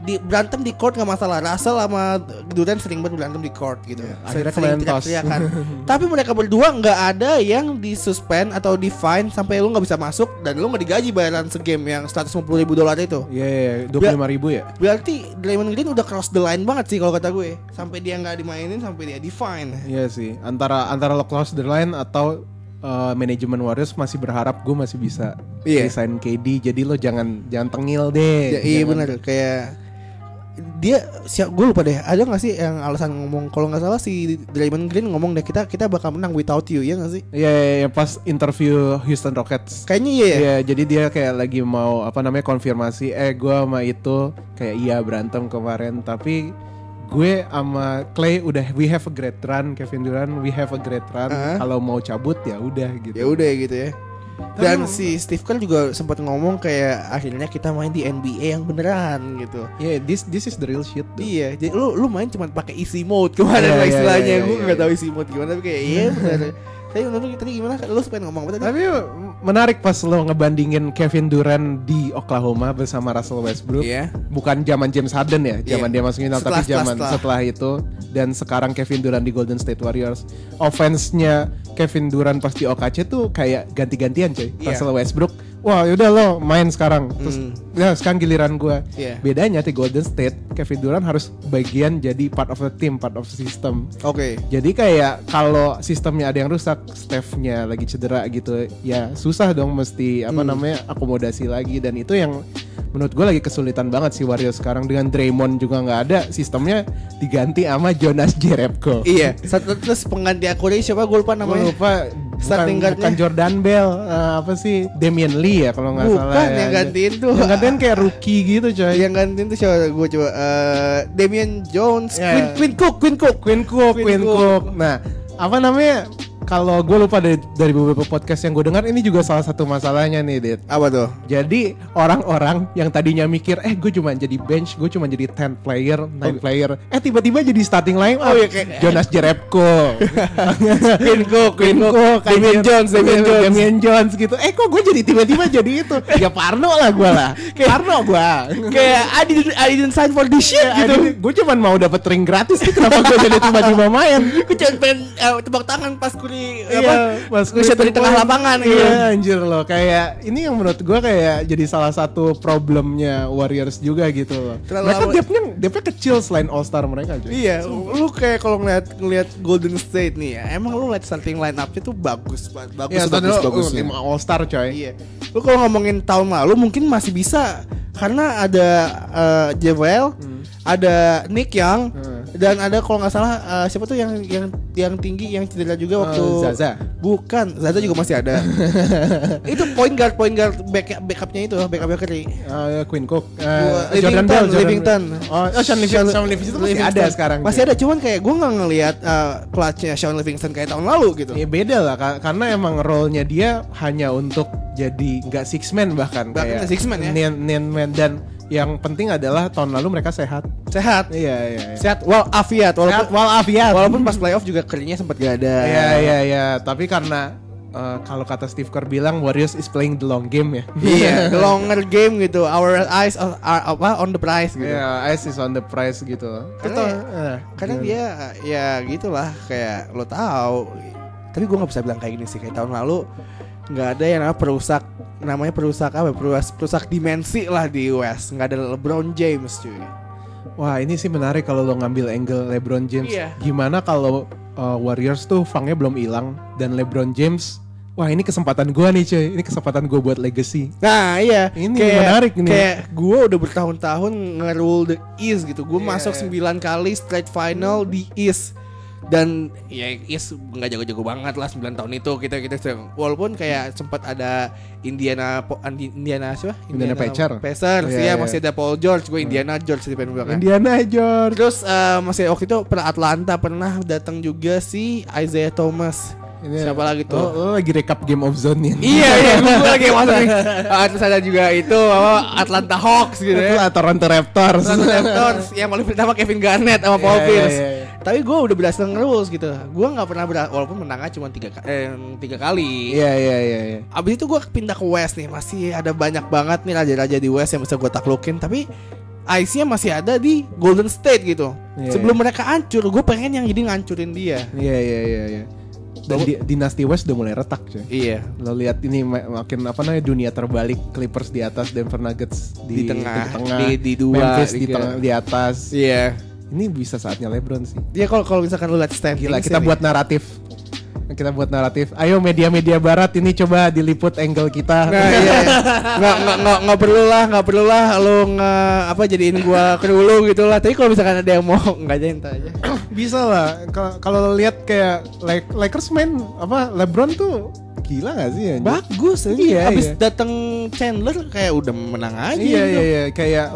Di berantem di court nggak masalah. Russell sama Durant sering banget berantem di court gitu. Ya, akhirnya Sering teriak-teriakan. Tapi mereka berdua nggak ada yang disuspend atau di fine sampai lu nggak bisa masuk dan lu nggak digaji bayaran segame yang 150 ribu dolar itu. Iya, iya, dua puluh lima ribu ya. Berarti Draymond Green udah cross the line banget sih kalau kata gue. Sampai dia nggak dimainin sampai dia di fine. Iya sih. Antara antara lo close the line atau uh, manajemen Warriors masih berharap gue masih bisa Iya. resign KD. Jadi lo jangan jangan tengil deh. Ya, iya Jangan- benar kayak dia siap gue lupa deh ada nggak sih yang alasan ngomong kalau nggak salah si Draymond Green ngomong deh kita kita bakal menang without you ya nggak sih Iya, iya, iya, pas interview Houston Rockets. kayaknya iya ya Iya, jadi dia kayak lagi mau apa namanya konfirmasi, eh gue sama itu kayak iya berantem kemarin, tapi gue sama Clay udah we have a great run, Kevin Durant we have a great run. Uh-huh. Kalau mau cabut ya udah gitu. ya udah gitu ya dan si Steve Kerr juga sempat ngomong kayak akhirnya kita main di NBA yang beneran gitu Yeah, this this is the real shit. Though. Iya, jadi lu lu main cuma pakai easy mode kemarin iya, istilahnya. iya, gue iya, nggak iya. tahu easy mode gimana tapi kayak iya benar. Tapi menurut tadi gimana? Lu pengen ngomong apa tadi? Tapi menarik pas lo ngebandingin Kevin Durant di Oklahoma bersama Russell Westbrook. Iya. Bukan zaman James Harden ya, zaman Iya. dia masuk final, Setelah, tapi zaman setelah. setelah. itu dan sekarang Kevin Durant di Golden State Warriors. Offense-nya Kevin Durant pas di OKC tuh kayak ganti-gantian coy. Iya. Russell Westbrook, wah yaudah lo main sekarang. Terus Hmm. ya sekarang giliran gua. Iya. Bedanya di Golden State, Kevin Durant harus bagian jadi part of the team, part of the system. Oke. Jadi kayak kalau sistemnya ada yang rusak, Steph-nya lagi cedera gitu, ya susah dong mesti apa Hmm. namanya akomodasi lagi dan itu yang menurut gue lagi kesulitan banget sih Warriors sekarang dengan Draymond juga nggak ada, sistemnya diganti sama Jonas Jerebko. Iya, satu terus pengganti Akuri siapa gue lupa Gue namanya. lupa Starting bukan, bukan Jordan Bell, eh, apa sih Damian Lee ya kalau nggak Bukan, salah. ya. yang gantiin tuh. Yang gantiin kayak rookie gitu coy. Yang gantiin tuh siapa? Gue coba eh Damian Jones, Ya. Quinn, Quinn Cook, Quinn Cook. Queen Cook, Cook. Cook. Nah, apa namanya? Kalau gue lupa dari, dari beberapa podcast yang gue dengar, ini juga salah satu masalahnya nih, Dit. Apa tuh? Jadi orang-orang yang tadinya mikir, eh gue cuma jadi bench, gue cuma jadi 10 player, 9 player, eh tiba-tiba jadi starting line Oh, iya, kayak- Jonas Jerebko, Quinn Cook, Queen Cook, Damian. Jones, Damian Jones. Damian Jones gitu. Eh kok gue jadi tiba-tiba jadi itu? Ya Parno lah gue lah, Parno gue. Kayak I didn't, I didn't sign for this shit gitu. Gue cuma mau dapet ring gratis, kenapa gue jadi tiba-tiba main? Gue cuma pengen eh, tebak tangan pas Iya, apa? Gue shot dari tengah lapangan gitu. Iya, anjir loh. Kayak ini yang menurut gua kayak jadi salah satu problemnya Warriors juga gitu loh. Terlalu mereka depthnya depthnya kecil selain All Star mereka cuy. Iya, lu kayak kalau ngeliat ngeliat Golden State nih ya, emang lu ngeliat starting line up-nya tuh bagus, banget, bagus, Iya, bagus, bagus, bagus. lima All Star coy. Iya. Lu kalau ngomongin tahun lalu mungkin masih bisa karena ada uh, Javel, ada Nick Young, Hmm. Dan ada kalau nggak salah uh, siapa tuh yang yang yang tinggi yang cedera juga waktu Eh, Zaza. Bukan, Zaza juga masih ada. itu point guard point guard back backupnya itu backupnya Curry. Eh, Queen Cook, eh, Gua- Jordan Livington, Bell, Jordan Livington. Oh, oh Sean Livingston, Sean Livingston itu masih ada Livingston. sekarang. Masih ada, cuman kayak gue nggak ngelihat uh, clutchnya Sean Livingston kayak tahun lalu gitu. Ya beda lah ka- karena emang role-nya dia hanya untuk jadi nggak six man bahkan Bahkan kayak six man ya. nine, nine man dan yang penting adalah tahun lalu mereka sehat. Sehat. Iya iya. iya. Sehat walafiat walaupun Sehat walafiat. walaupun pas playoff juga Curry-nya sempat gak ada. Iya iya iya, tapi karena eh, kalau kata Steve Kerr bilang Warriors is playing the long game ya. Iya, the longer game gitu. Our eyes are, are apa on the prize gitu. Iya, ice is on the price gitu. Karena- eh, Karena gimana? dia ya gitulah kayak lo tahu. Tapi gue nggak bisa bilang kayak gini sih kayak tahun lalu nggak ada yang namanya perusak namanya perusak apa ya? perusak perusak dimensi lah di West nggak ada LeBron James cuy Wah ini sih menarik kalau lo ngambil angle LeBron James. Iya. Gimana kalau uh, Warriors tuh fangnya belum hilang dan LeBron James, wah ini kesempatan gua nih cuy, ini kesempatan gua buat legacy. Nah iya Ini menarik ini. Kayak gue udah bertahun-tahun nge-rule the East gitu Gue Iya. masuk 9 kali straight final di East dan ya Is nggak jago-jago banget lah 9 tahun itu kita kita walaupun kayak sempat ada Indiana Indiana siapa Indiana Pacer. Pacers Iya, ya iya. masih ada Paul George gue Indiana George di bilang kan. Indiana George. Terus eh, masih waktu itu pernah Atlanta pernah datang juga si Isaiah Thomas. Ini- Siapa lagi tuh? Oh, lo lagi rekap Game of Zone ya? Iya iya gue lagi masuk nih. Ah, terus ada juga itu apa Atlanta Hawks gitu Itu ya. Toronto Raptors. Toronto Raptors yang paling pertama Kevin Garnett sama Paul Iya, Pierce. iya, iya. Tapi gue udah berhasil nge-rules gitu. Gue nggak pernah berhasil walaupun menangnya cuma tiga eh, tiga kali. Iya iya iya. iya. Abis itu gue pindah ke West nih Masih ada banyak banget nih raja-raja di West yang bisa gue taklukin Tapi Ice-nya masih ada di Golden State gitu Iya, Sebelum mereka hancur Gue pengen yang jadi ngancurin dia Iya iya iya. iya. Dan di, dinasti West udah mulai retak cuy. Iya Lo lihat ini ma- makin apa namanya dunia terbalik Clippers di atas Denver Nuggets di, Di tengah, tengah di- di dua, Memphis di, di- tengah, di atas. Iya Ini bisa saatnya LeBron sih. Dia kalau kalau misalkan lu lihat Gila kita buat naratif. Kita buat naratif. Ayo media-media barat ini coba diliput angle kita. Nah iya nggak, nggak, nggak, nggak perlu lah Nggak perlu lah Lu nggak Apa jadiin gue kedulu gitu lah Tapi kalau misalkan ada yang mau Nggak aja entar aja Bisa lah. Kalau kalau lo lihat kayak Lak- Lakers main apa LeBron tuh gila gak sih anjing? Bagus Iya, Abis iya. datang Chandler Kayak udah menang aja Iya gitu. iya iya kayak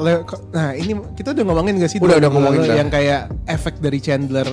nah ini kita udah ngomongin gak sih Udah, udah ngomongin yang kayak efek dari Chandler.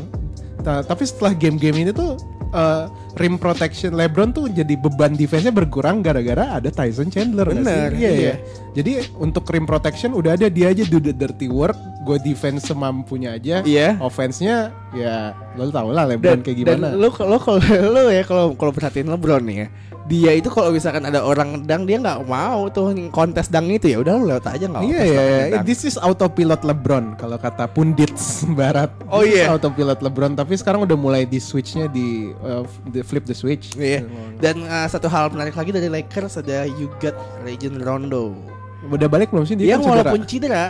Ta- tapi setelah game-game ini tuh eh, rim protection LeBron tuh jadi beban defense-nya berkurang gara-gara ada Tyson Chandler? Bener, Iya, iya. iya. Jadi untuk rim protection udah ada dia aja do the dirty work, gue defense semampunya aja. Iya. Offense-nya ya lo tau lah LeBron kayak gimana. Dan lu lo kalau lo ya kalau kalau perhatiin LeBron nih ya. Dia itu kalau misalkan ada orang dang dia nggak mau tuh kontes dang itu ya udah lu lewat aja nggak Iya iya iya. This is autopilot LeBron kalau kata pundits barat. Oh, iya. Autopilot LeBron tapi sekarang udah mulai di switchnya di uh, di flip the switch. Iya. Dan uh, satu hal menarik lagi dari Lakers ada you got Legend Rondo. Udah balik belum sih dia? Dia kan cedera. walaupun cedera,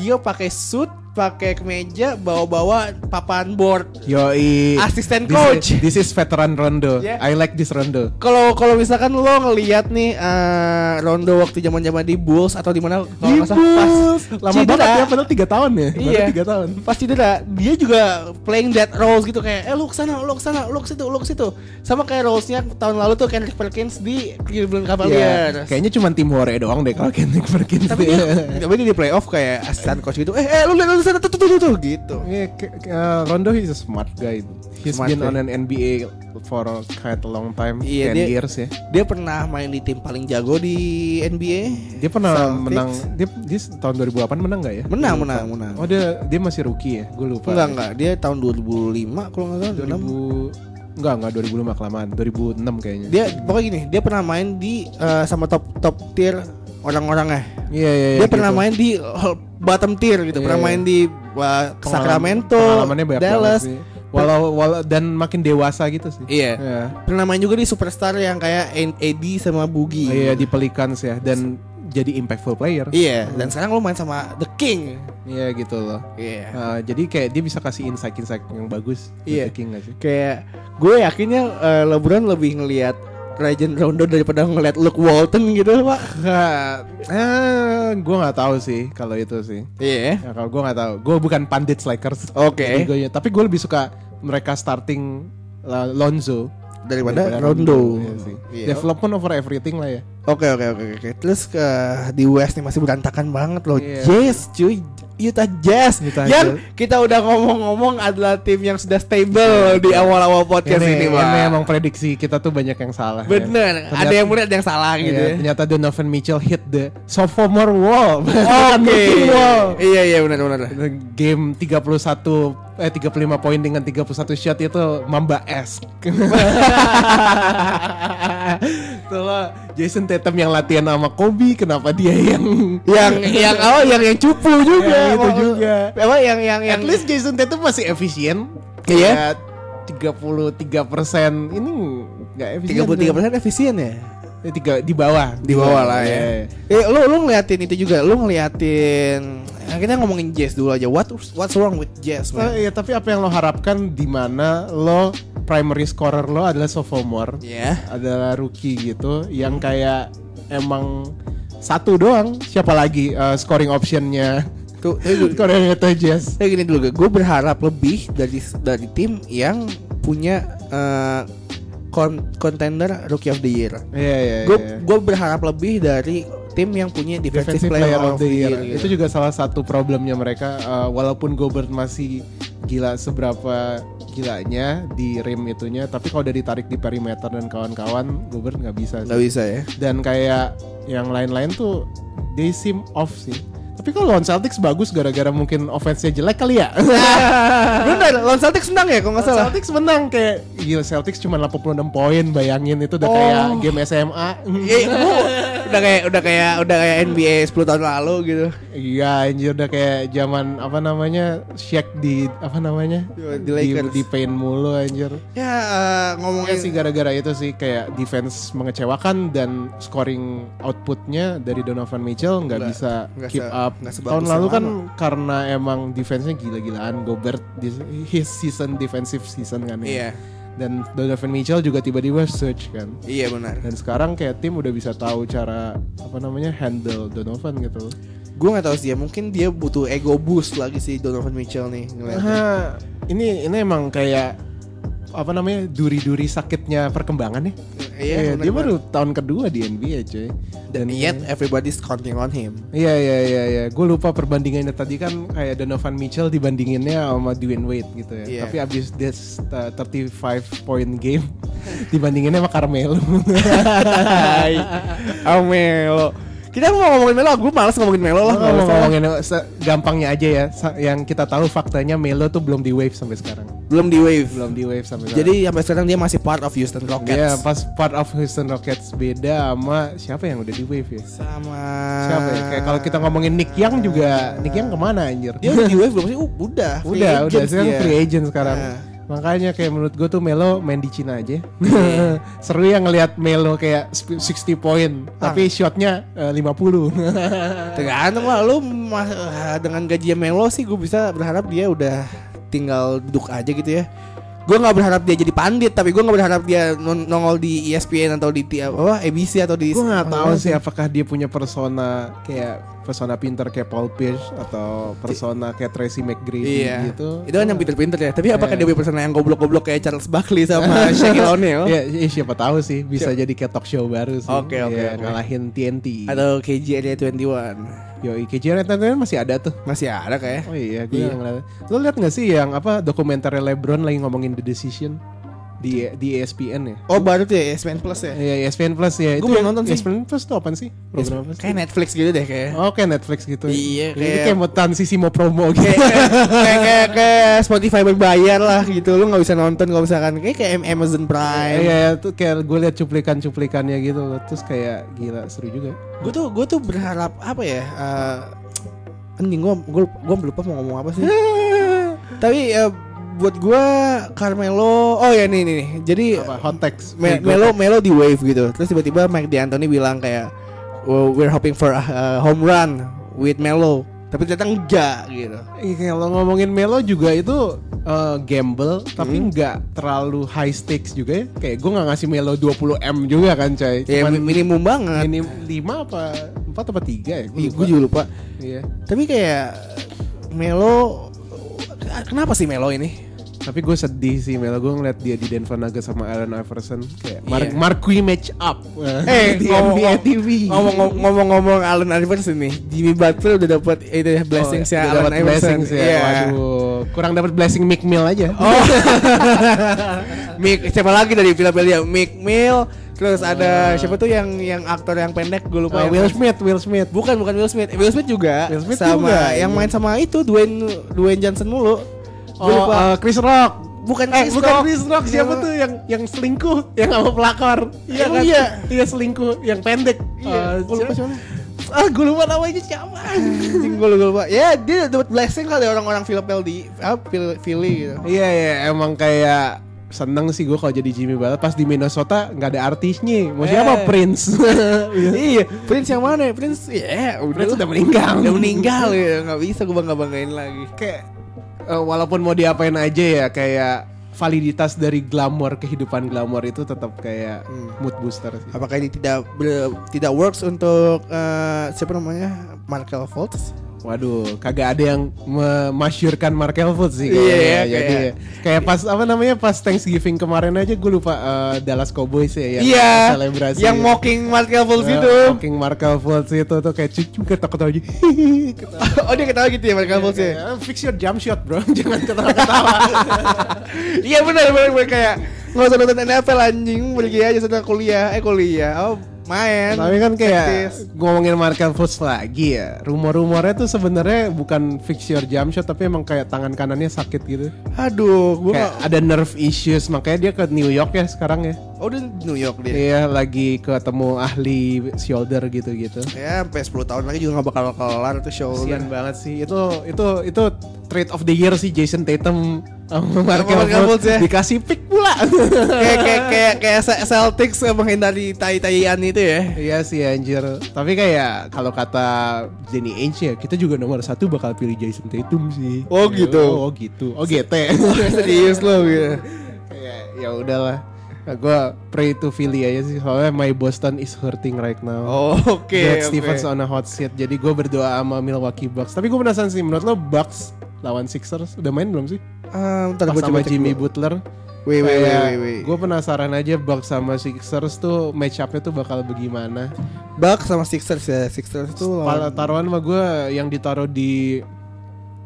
dia pakai suit, pakai kemeja, bawa-bawa papan board. Yoi. Asisten This coach. is- This is veteran Rondo. Yeah. I like this Rondo. Kalau kalau misalkan lo ngelihat nih uh, Rondo waktu zaman-zaman di Bulls atau di mana kalau nggak salah pas Lama cedera. banget ya padahal 3 tahun ya. Baru Iya. 3 tahun. Pas cedera, dia juga playing that roles gitu kayak, eh lu ke sana, lu ke sana, lu ke situ, lu ke situ. Sama kayak rolesnya tahun lalu tuh Kendrick Perkins di Cleveland. Cavaliers. Kayaknya cuma tim Warrior doang deh kalau Kendrick Perkins. Tapi dia, tapi dia di playoff kayak asisten coach gitu. Eh, eh lu lihat lu sana tuh tuh tuh tuh gitu. Ke- uh, Rondo is a smart guy. He's Smart been guy. on an NBA for quite a long time, Iya, 10 dia- years ya. Dia pernah main di tim paling jago di NBA. Dia pernah Celtics. menang dia, dia tahun 2008 menang gak ya? Menang, lupa. menang, menang. Oh dia dia masih rookie ya? Gue lupa. Enggak enggak, dia tahun 2005 kalau nggak salah 2000 2006. Enggak, enggak 2005 kelamaan. 2006 kayaknya. Dia pokoknya gini, dia pernah main di eh, sama top top tier orang-orangnya. Iya, iya, iya, dia pernah gitu. main di bottom tier gitu, Iya, pernah iya. main di uh, Pengalaman- Sacramento, Dallas. Walau, walau dan makin dewasa gitu sih. Iya. Iya. Pernah main juga di superstar yang kayak AD sama Boogie. Iya di Pelicans ya dan jadi impactful player. Iya, dan sekarang lo main sama The King. Iya gitu loh. Iya. Uh, jadi kayak dia bisa kasih insight-insight yang bagus. Iya. The King gak sih? Kayak gue yakinnya uh, LeBron lebih ngelihat Legend Rondo daripada ngelihat Luke Walton gitu, Pak. Eh, gue nggak tahu sih kalau itu sih. Iya. Ya, kalau gue nggak tahu, gue bukan pandit Lakers. Oke. Gua- tapi gue lebih suka mereka starting uh, Lonzo Daripada Rondo. Iya sih. Iya. Development over everything lah ya. Oke oke oke oke. Terus ke di West nih masih berantakan banget loh. Iya. Jazz cuy. Utah Jazz Utah yang Jazz. kita udah ngomong-ngomong adalah tim yang sudah stable di awal-awal podcast ini, ini, Pak. ini emang prediksi kita tuh banyak yang salah. ya. Bener, Ternyata- ada yang benar ada yang salah Iya, gitu. ya. ternyata Donovan Mitchell hit the sophomore wall. Oke. rookie wall. Iya iya benar benar. Game 31 eh 35 poin dengan 31 shot itu Mamba esque. Tuh lah, Jason Tatum yang latihan sama Kobe, kenapa dia yang yang yang oh yang yang cupu juga. Yang itu Oh, juga. Apa yang yang yang At least Jason Tatum masih efisien. Iya. Tiga puluh tiga persen ini nggak efisien. 33% efisien ya? Eh, tiga di bawah Di bawah lah Iya. ya. Eh lu lu ngeliatin itu juga, lu ngeliatin ya kita ngomongin Jazz dulu aja. What what's wrong with Jazz, Eh, man? iya, tapi apa yang lo harapkan di mana lo primary scorer lo adalah sophomore, Ya. adalah rookie gitu, yang kayak emang satu doang. Siapa lagi eh, scoring optionnya tapi Korea Jazz. Kayak gini dulu, gue berharap lebih dari dari tim yang punya kon- contender rookie of the year. Iya iya. Gue iya. gue berharap lebih dari tim yang punya defensive, Defensive player, of the year. Itu gitu. juga salah satu problemnya mereka. uh, walaupun Gobert masih gila seberapa gilanya di rim itunya, tapi kalau udah ditarik di perimeter dan kawan-kawan, Gobert nggak bisa. sih. Nggak bisa ya. Dan kayak yang lain-lain tuh they seem off sih. Tapi kalau lawan Celtics bagus gara-gara mungkin offense-nya jelek kali ya. Bener, lawan Celtics menang ya kalau nggak salah. Celtics menang kayak gila Celtics cuma 86 poin bayangin itu udah Oh. kayak game SMA. Iya, gua- udah kayak udah kayak udah kayak NBA 10 tahun lalu gitu. Iya anjir udah kayak zaman apa namanya Shaq di apa namanya Di Lakers. di, paint mulu anjir. Ya eh, ngomongin Pokoknya sih gara-gara itu sih kayak defense mengecewakan dan scoring outputnya dari Donovan Mitchell nggak bisa nggak keep se- up. Tahun lalu kan karena emang defense-nya gila-gilaan Gobert di his season defensive season kan ya. Iya. Dan Donovan Mitchell juga tiba-tiba search kan. Iya benar. Dan sekarang kayak tim udah bisa tahu cara apa namanya handle Donovan gitu. Gue nggak tahu sih ya, mungkin dia butuh ego boost lagi sih Donovan Mitchell nih ngeliatnya. Ini ini emang kayak apa namanya duri-duri sakitnya perkembangan ya. Iya, benar dia baru tahun kedua di NBA cuy. Dan yet everybody's counting on him. Iya iya iya iya. Gue lupa perbandingannya tadi kan kayak Donovan Mitchell dibandinginnya sama Dwayne Wade gitu ya. Iya. Tapi abis this uh, 35 point game dibandinginnya sama Carmelo. Hai, Amelo. Kita mau ngomongin Melo, gue males ngomongin Melo lah. Mau ngomongin gampangnya aja ya. Yang kita tahu faktanya Melo tuh belum di wave sampai sekarang. Belum di wave. Belum di wave sampai sekarang. Jadi sampai sekarang dia masih part of Houston Rockets. Iya, pas part of Houston Rockets beda sama siapa yang udah di wave ya? sama Siapa ya? Kayak kalau kita ngomongin Nick Young juga, Nick Young ke mana anjir? dia udah di wave belum sih? Uh, udah. Free udah, udah sekarang dia. free agent sekarang. Nah. Makanya kayak menurut gue tuh Melo main di Cina aja. Iya. Seru ya ngelihat Melo kayak sp- 60 poin, Ah. tapi shotnya eh, 50. Tergantung lah lu dengan gaji Melo sih gue bisa berharap dia udah tinggal duduk aja gitu ya. Gue nggak berharap dia jadi pandit, tapi gue nggak berharap dia non- nongol di ESPN atau di apa ABC atau di. gue nggak tahu sih apakah dia punya persona kayak persona pinter kayak Paul Pierce atau persona kayak Tracy McGrady Iya. gitu. Itu kan yang pinter-pinter ya. Tapi apakah Iya. dia punya persona yang goblok-goblok kayak Charles Barkley sama Shaquille O'Neal? Ya, ya, siapa tahu sih bisa jadi kayak talk show baru sih. Oke, oke, Iya, ngalahin TNT. Atau KG Area 21 Yo, IKJ Entertainment masih ada tuh. Masih ada kayak. Oh iya, gue Iya. ngeliat. Lo liat gak sih yang apa dokumenter LeBron lagi ngomongin The Decision di di E ESPN ya? Oh baru tuh ya ESPN Plus ya. Iya, ESPN Plus ya. Gua Itu belum nonton sih. ESPN Plus itu apa sih? Program apa sih? Kayak Netflix gitu deh kayak. Oh, kayak Netflix gitu. Iya, Ini kayak- kayak mau transisi mau promo gitu. kayak, kayak, kayak, kayak Spotify berbayar lah gitu lu nggak bisa nonton kalau misalkan kayak kayak Amazon Prime Iya, iya, tuh kayak gue liat cuplikan-cuplikannya gitu. Terus kayak gila seru juga. gue tuh gue tuh berharap apa ya eh anjing gue gue gue lupa mau ngomong apa sih tapi eh, buat gue Carmelo oh ya nih nih nih. jadi apa hot text Me- Melo Melo di wave gitu terus tiba-tiba Mike D'Antoni bilang kayak "Well, we're hoping for a, home run with Melo tapi ternyata enggak gitu Iya, kalau ngomongin Melo juga itu eh, gamble tapi Hmm. nggak terlalu high stakes juga ya. Kayak gue nggak ngasih Melo 20 m juga kan coy. ya Cuman mi- minimum banget ini 5 apa 4 apa 3 ya? Gue gue juga lupa Iya. Tapi kayak Melo Kenapa sih Melo ini? Tapi gue sedih sih Melo gue ngeliat dia di Denver Nuggets sama Allen Iverson kayak Mar Iya. Marquee match up Eh, di ngomong- NBA TV. Ngomong- Ngomong-ngomong Allen Iverson nih Jimmy Butler udah dapat itu ya, blessings ya Oh, udah Allen Iverson ya. Iya. Waduh, kurang dapat blessing Mick Mill aja. Oh Mick, siapa lagi dari Philadelphia? Mick Mill Terus ada siapa tuh yang yang aktor yang pendek gue lupa Uh, Will Smith, Will Smith. Bukan bukan Will Smith Will Smith juga Will Smith Sama juga, yang iya. main sama itu Dwayne Dwayne Johnson mulu Oh, lupa. uh, Chris Rock. Bukan Eh, Chris bukan Rock. Chris Rock siapa Yang- tuh yang yang selingkuh yang sama pelakor? Iya kan? iya? Iya selingkuh yang pendek. Iya, Eh, gua lupa siapa? Ah, gue lupa namanya siapa. Anjing gue lupa Ya dia dapat blessing dari orang-orang Philadelphia apa, Philly- Philly gitu Iya iya emang kayak seneng sih gue kalau jadi Jimmy Butler pas di Minnesota nggak ada artisnya mau Eh. siapa Prince iya, Prince yang mana? Prince, ya udah Prince udah meninggal udah meninggal ya, nggak bisa gue bangga banggain lagi. kayak eh, walaupun mau diapain aja ya kayak validitas dari glamor kehidupan glamor itu tetap kayak Hmm. mood booster sih Apakah ini tidak tidak works untuk eh, siapa namanya Markel Fultz? Waduh, kagak ada yang memasyurkan Markel Fultz sih Iya, kayaknya. iya, Jadi kayak- kayak pas apa namanya pas Thanksgiving kemarin aja gue lupa eh, Dallas Cowboys ya yang Iya. selebrasi Yang mocking Markel Fultz Eh, itu. mocking Markel Fultz itu tuh kayak cucu ketawa-ketawa aja. Ketawa. oh dia ketawa gitu ya Markel Fultz ya. Eh, Fix your jump shot bro, jangan ketawa-ketawa. Iya benar benar kayak nggak usah nonton NFL anjing pergi aja sedang kuliah eh kuliah oh main Tapi kan kayak ngomongin Markel Fultz lagi ya. Rumor-rumornya tuh sebenarnya bukan fix your jump shot tapi emang kayak tangan kanannya sakit gitu. aduh gua Kayak nggak ada nerve issues makanya dia ke New York ya sekarang ya. oh di New York dia Iya lagi ketemu ahli shoulder gitu-gitu. ya sampai 10 tahun lagi juga nggak bakal kelar tuh show Kasian banget sih. Itu itu itu trade of the year sih Jason Tatum Markel Markel Fultz ya. dikasih pick pula. kayak kayak kayak kayak Ce- Celtics menghindari tai-taian itu ya Iya sih anjir. Tapi kayak kalau kata Danny Ainge ya, kita juga nomor satu bakal pilih Jason Tatum sih. Oh, gitu. Oh gitu. Oh GT. serius loh gitu Kayak ya udahlah. Nah, gue pray to Philly aja sih soalnya my Boston is hurting right now. oh oke Brad oke. Stevens on a hot seat. Jadi gue berdoa sama Milwaukee Bucks. Tapi gue penasaran sih, menurut lo Bucks lawan Sixers udah main belum sih? Ah, ntar gua sama coba Jimmy dulu. Butler. Wait, wait, wait, wait, wait. Gue penasaran aja Bucks sama Sixers tuh match up-nya tuh bakal bagaimana. Bucks sama Sixers ya Sixers itu Pala lawan- taruhan sama gue yang ditaruh di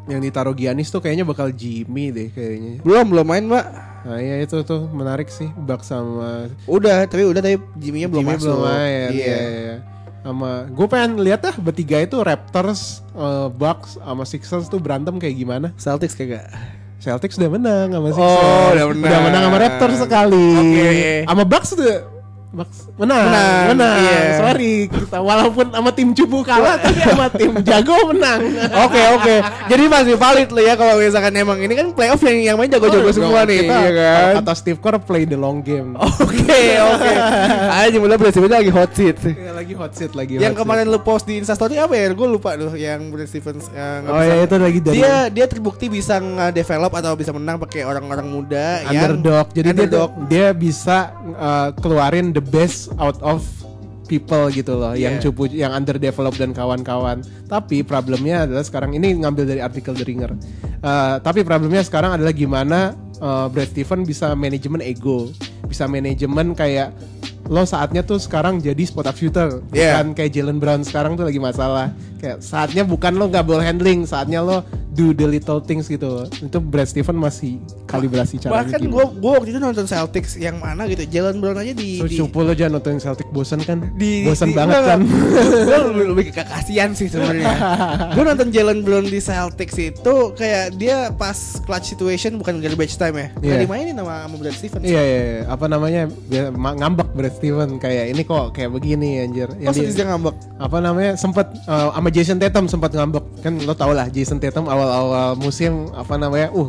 yang ditaruh Giannis tuh kayaknya bakal Jimmy deh kayaknya. belum belum main mbak Nah iya itu tuh menarik sih Bucks sama udah tapi udah tapi Jimmy-nya belum Jimmy masuk belum main. iya Iya. iya. Sama gue pengen lihat dah bertiga itu Raptors, eh, Bucks sama Sixers tuh berantem kayak gimana. Celtics kagak Celtics udah menang sama Oh, Sixers. udah menang. menang sama Raptors sekali. Oke. Sama Bucks tuh menang, Menang, menang. iya. Sorry, kita walaupun sama tim cupu kalah tapi sama tim jago menang. Oke oke. Jadi masih valid loh ya kalau misalkan emang ini kan playoff yang yang main jago-jago semua nih, Kita, iya kan? Kata Steve Kerr play the long game. Oke oke. Aja mulai Stevens lagi hot seat. Iya, lagi hot seat lagi. Yang hot kemarin lu post di Instastory apa ya? Gue lupa tuh yang Brad Stevens yang nggak Oh ya itu lagi dari dia dia terbukti bisa nge-develop atau bisa menang pakai orang-orang muda yang underdog. Jadi dia underdog. dia bisa uh, keluarin the best out of people gitu loh, yang Yeah. cupu, yang underdeveloped dan kawan-kawan. Tapi problemnya adalah sekarang ini ngambil dari artikel The Ringer. Uh, tapi problemnya sekarang adalah gimana uh, Brad Steven bisa manajemen ego, bisa manajemen kayak lo saatnya tuh sekarang jadi spot up shooter, Yeah. bukan kayak Jalen Brown sekarang tuh lagi masalah. Kayak saatnya bukan lo nggak ball handling, saatnya lo do the little things gitu. Itu Brad Steven masih kalibrasi caranya. Bahkan gue gue waktu itu nonton Celtics yang mana gitu, Jalen Brown aja di So, di, cupu lo jangan nonton Celtic bosan kan? di bosan di- banget enggak, kan? Gua lebih, lebih ke kasihan sih sebenarnya. gue nonton Jalen Brown di Celtics itu kayak dia pas clutch situation bukan garbage time ya. Nggak Iya. dimainin sama, sama Brad Stevens. Iya, iya, iya. apa namanya? Biar- ma- ngambek Brad Steven kayak ini kok kayak begini anjir. Oh, Yang serius dia- dia ngambek. apa namanya? Sempat eh, sama Jason Tatum sempat ngambek. Kan lo tau lah Jason Tatum awal-awal musim apa namanya? Uh,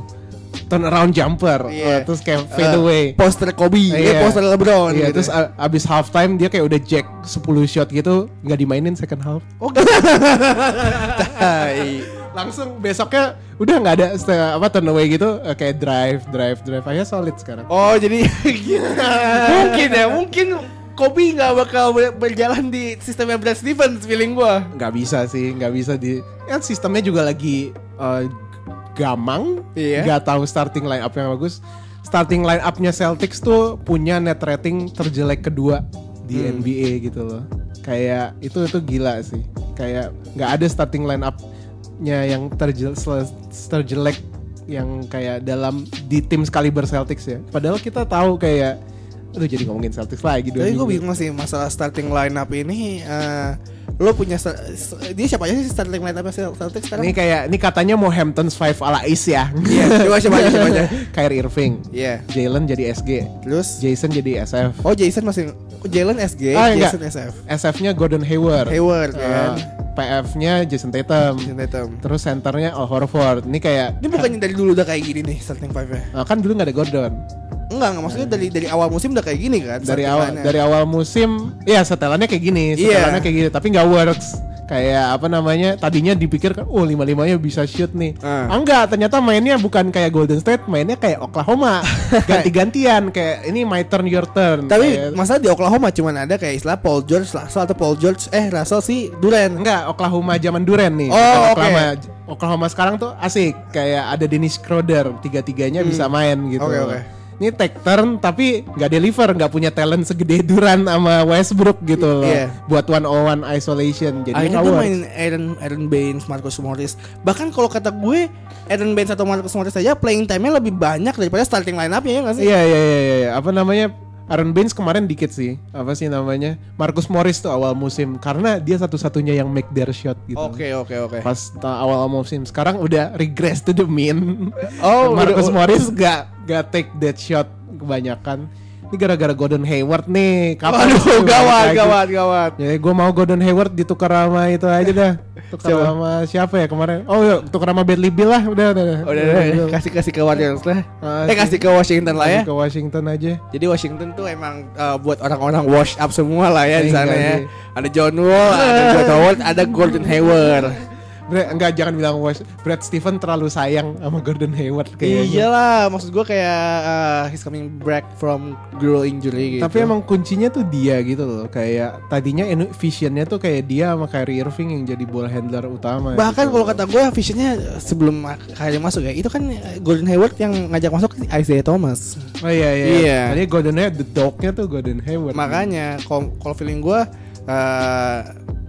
turn around jumper. Iya. Eh, terus kayak fade Eh, away. Poster Kobe, eh, Iya. poster LeBron. Iya, gitu. terus a- abis halftime dia kayak udah jack 10 shot gitu, nggak dimainin second half. Oh, gitu. Langsung besoknya udah nggak ada apa turn away gitu, eh, kayak drive, drive, drive aja solid sekarang. Oh jadi mungkin ya mungkin Kobe nggak bakal ber- berjalan di sistemnya Brad Stevens feeling gua. nggak bisa sih nggak bisa di kan sistemnya juga lagi eh, gamang Iya. nggak tahu starting line up yang bagus starting line upnya Celtics tuh punya net rating terjelek kedua di Hmm. NBA gitu loh kayak itu itu gila sih kayak nggak ada starting line upnya yang terjel, sel- terjelek yang kayak dalam di tim kaliber Celtics ya padahal kita tahu kayak aduh jadi ngomongin Celtics lagi dua Tapi gue bingung sih masalah starting lineup ini. eh, lo punya dia siapa aja sih starting lineup Celtics sekarang? Ini kayak ini katanya mau Hamptons 5 ala Ace ya. Iya, coba coba aja coba aja. Kyrie Irving, Iya. Jalen jadi SG, Terus Jason jadi SF. oh Jason masih Jalen SG, Ah, enggak. Jason SF. SF-nya Gordon Hayward. Hayward Eh, kan. PF-nya Jason Tatum. Jason Tatum. Terus centernya Al Horford. Ini kayak Ini bukannya dari dulu udah kayak gini nih starting five nya? eh, kan dulu nggak ada Gordon. Enggak, enggak maksudnya dari dari awal musim udah kayak gini kan? Dari awal dari awal musim, ya setelannya kayak gini, Iya. setelannya kayak gini, tapi nggak works. Kayak apa namanya tadinya dipikir kan oh lima limanya bisa shoot nih. Ah, enggak ternyata mainnya bukan kayak Golden State mainnya kayak Oklahoma ganti-gantian kayak ini my turn your turn Tapi Kayak- masalah di Oklahoma cuman ada kayak istilah Paul George, Russell atau Paul George, eh Russell si Durant. enggak Oklahoma zaman Duren nih Oh, Bukan oke. Oklahoma Oklahoma sekarang tuh asik kayak ada Dennis Schroeder tiga-tiganya bisa main gitu Hmm. Oke, oke. Ini take turn tapi nggak deliver nggak punya talent segede Duran sama Westbrook gitu loh Iya. buat one on one isolation jadi Akhirnya tuh main Aaron, Aaron Baines, Marcus Morris. Bahkan kalau kata gue, Aaron Baines atau Marcus Morris saja playing time-nya lebih banyak daripada starting line up-nya ya nggak sih? Iya iya iya iya iya. apa namanya Aaron Baines kemarin dikit sih apa sih namanya Marcus Morris tuh awal musim karena dia satu-satunya yang make their shot gitu. Oke oke oke. Pas ta- awal musim sekarang udah regress to the mean. Oh, Marcus udah- Morris gak gak take that shot kebanyakan. Ini gara-gara Gordon Hayward nih. Kapan Aduh, sih balik gawat, gawat, gawat. Jadi gue mau Gordon Hayward ditukar sama itu aja dah. Tukar Siapa? sama siapa ya kemarin? Oh, iya, tukar sama Bradley Beal lah. Udah, udah, udah. Udah, udah, udah. kasih kasih ke Warriors lah. Ah, eh kasih ke Washington lah ya. Ke Washington aja. Jadi Washington tuh emang uh, buat orang-orang wash up semua lah ya di Iya, sana iya. ya. Ada John Wall, ada Dwight Howard, ada Gordon Hayward. Enggak jangan bilang Wash. Brad Steven terlalu sayang sama Gordon Hayward kayaknya. Iyalah, maksud gua kayak uh, he's coming back from girl injury gitu. Tapi emang kuncinya tuh dia gitu loh. Kayak tadinya visionnya tuh kayak dia sama Kyrie Irving yang jadi ball handler utama. bahkan gitu. kalau kata gua visionnya sebelum Kyrie masuk ya, itu kan Gordon Hayward yang ngajak masuk Isaiah Thomas. Oh iya iya. Iya. Tadi Gordon Hayward, the dog-nya tuh Gordon Hayward. Makanya kalau feeling gua uh,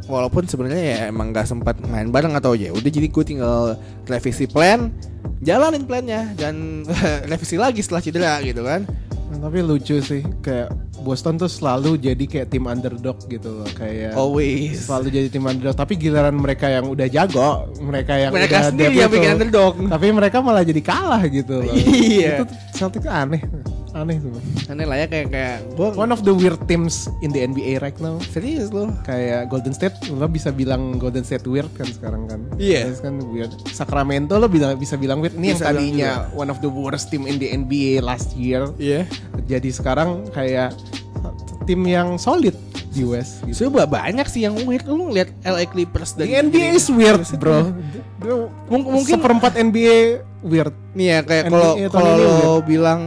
walaupun sebenarnya ya emang nggak sempat main bareng atau ya udah jadi gue tinggal revisi plan jalanin plannya dan revisi lagi setelah cedera gitu kan. Nah, tapi lucu sih kayak Boston tuh selalu jadi kayak tim underdog gitu loh kayak always. selalu jadi tim underdog. Tapi giliran mereka yang udah jago mereka yang mereka udah sendiri yang bikin underdog. tapi mereka malah jadi kalah gitu loh. Iya. itu Celtics aneh aneh tuh aneh lah ya kayak kayak gue one of the weird teams in the NBA right now. Serius loh kayak Golden State lo bisa bilang Golden State weird kan sekarang kan? Iya. Terus kan weird. Sacramento lo bilang bisa bilang weird. Ini yang Bisa tadinya one of the worst team in the NBA last year. Iya. Jadi sekarang kayak tim yang solid di West gitu. Coba banyak sih yang weird. Lu ngeliat LA Clippers dan The NBA is weird bro. Mung- mungkin seperempat NBA weird. Nih ya kayak kalau kalau bilang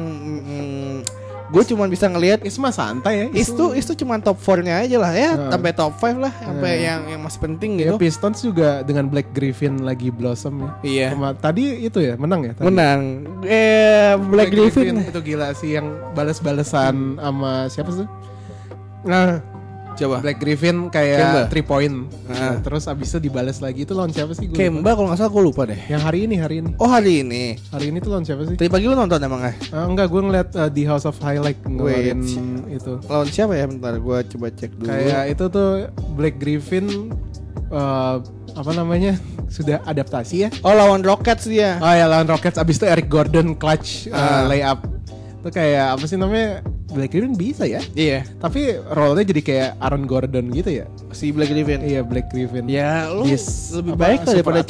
gue cuma bisa ngelihat Is mah santai ya Is tuh is tuh cuma top 4-nya aja lah ya, Nah. sampai top 5 lah, sampai Nah. yang yang masih penting Ya, gitu. Pistons juga dengan Black Griffin lagi blossom ya. Iya. Kema- tadi itu ya menang ya. Tadi? Menang. Eh Black, Griffin. itu gila sih yang balas-balesan sama siapa sih? Nah, Coba. Black Griffin Kemba. kayak three point. Ah. Nah, terus abis itu dibalas lagi itu lawan siapa sih? Gua. Kemba kalau nggak salah gue lupa deh. Yang hari ini hari ini. Oh hari ini. Hari ini tuh lawan siapa sih? Tadi pagi lu nonton emang nggak? Ah, enggak, gue ngeliat uh, di House of Highlight ngeluarin Wait. itu. Lawan siapa ya? Bentar gue coba cek dulu. Kayak itu tuh Black Griffin uh, apa namanya sudah adaptasi ya. Oh lawan Rockets dia. Oh ya lawan Rockets abis itu Eric Gordon clutch Ah. uh, layup. Itu kayak apa sih namanya? Black Griffin bisa ya. Iya. Tapi role-nya jadi kayak Aaron Gordon gitu ya. Si Black Griffin. Iya Black Griffin. Ya lu Yes. lebih baik daripada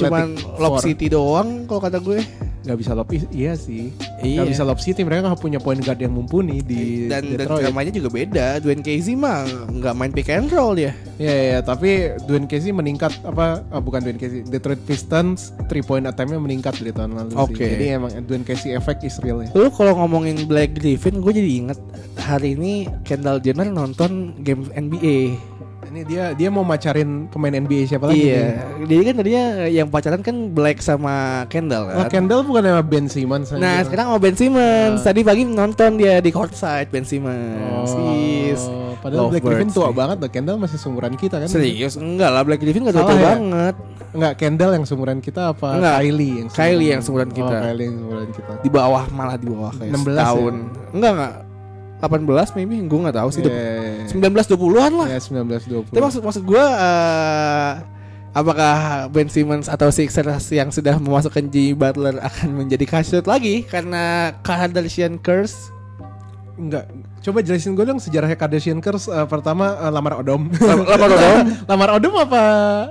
Lob four. City doang kalau kata gue. Gak bisa lob iya sih. Iya. Gak bisa lob city mereka nggak punya point guard yang mumpuni di dan dan Detroit. namanya juga beda. Dwayne Casey mah nggak main pick and roll dia. Iya iya tapi Dwayne Casey meningkat apa ah, bukan Dwayne Casey Detroit Pistons three point attempt-nya meningkat dari tahun lalu Oke. sih. Jadi emang Dwayne Casey effect is real ya. Lu kalau ngomongin Black Griffin, gue jadi inget hari ini Kendall Jenner nonton game NBA. Ini dia dia mau macarin pemain NBA siapa lagi? nih? iya, jadi kan tadinya yang pacaran kan Black sama Kendall Oh, kan. Kendall bukan sama Ben Simmons nah sekarang sama Ben Simmons. Tadi pagi nonton dia di courtside Ben Simmons. Oh, Yes. padahal Black Lovebirds Griffin tua nih. banget loh. Kendall masih seumuran kita kan? Serius? Enggak lah Black Griffin gak tua ya? banget. Enggak, Kendall yang seumuran kita apa Enggak. Kylie yang Kylie yang seumuran kita. Oh, Kylie yang seumuran kita. Di bawah malah di bawah kayak 16 setahun. Enggak enggak. 18 maybe gue nggak tahu sih. Iya, 19 20-an lah. Ya 19 20. Tapi maksud maksud gue eh, apakah Ben Simmons atau Sixers yang sudah memasukkan Jimmy Butler akan menjadi kasut lagi karena Kardashian curse? Enggak. Coba jelasin gue dong sejarahnya Kardashian Curse eh, pertama eh, lamar Odom. Lam- lamar Odom? lamar Odom apa?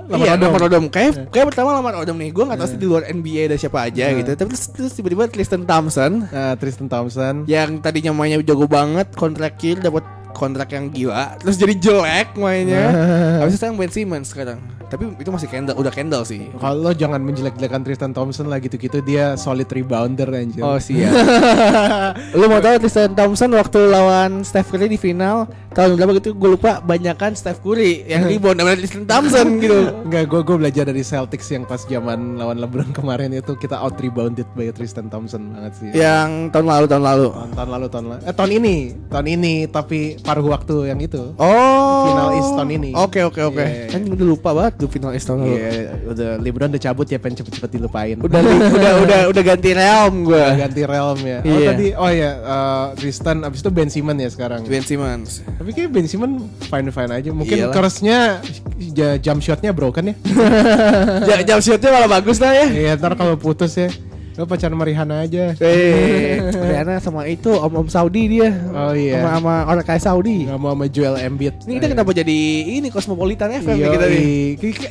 Lamar iya, Odom. lamar Odom. Kayak kayak pertama lamar Odom nih. Gue nggak tahu sih di luar NBA ada siapa aja Iya. gitu. Tapi terus, terus tiba-tiba Tristan Thompson Eh, Tristan Thompson. yang tadinya mainnya jago banget, kontrak kill dapat kontrak yang gila, terus jadi jelek mainnya. Habis itu sekarang Ben Simmons sekarang. Tapi itu masih Kendall, udah Kendall sih. Kalau jangan menjelek-jelekan Tristan Thompson lah gitu-gitu dia solid rebounder anjir. Oh siap. Lu mau tahu Tristan Thompson waktu lawan Steph Curry di final tahun berapa gitu gue lupa banyakan Steph Curry yang rebound daripada Tristan Thompson gitu. Enggak, gue gue belajar dari Celtics yang pas zaman lawan LeBron kemarin itu kita out rebounded by Tristan Thompson banget sih. Yang tahun lalu tahun lalu. Tahun, tahun lalu tahun lalu. Eh tahun ini, tahun ini tapi paruh waktu yang itu. Oh. Final East tahun ini. Oke oke oke. Iya, iya. Kan udah lupa banget tuh final East tahun lalu. Iya, udah LeBron udah cabut ya pengen cepet-cepet dilupain. Udah li- udah udah udah ganti realm gue. Udah ganti realm ya. Oh Iya. tadi oh ya Tristan abis itu Ben Simmons ya sekarang. Ben Simmons. Tapi kayak Ben Simmons fine fine aja. Mungkin Iyalah. curse-nya ja- jump shotnya broken ya. Ja- Jam shootnya malah bagus lah ya. Iya ntar kalau putus ya lo pacaran sama Rihanna aja. Eh, Rihanna sama itu om-om Saudi dia. Oh iya. Sama sama orang kayak Saudi. Nggak mau sama Joel Embiid. Ini kita kenapa jadi ini Cosmopolitan FM Iya, kita nih.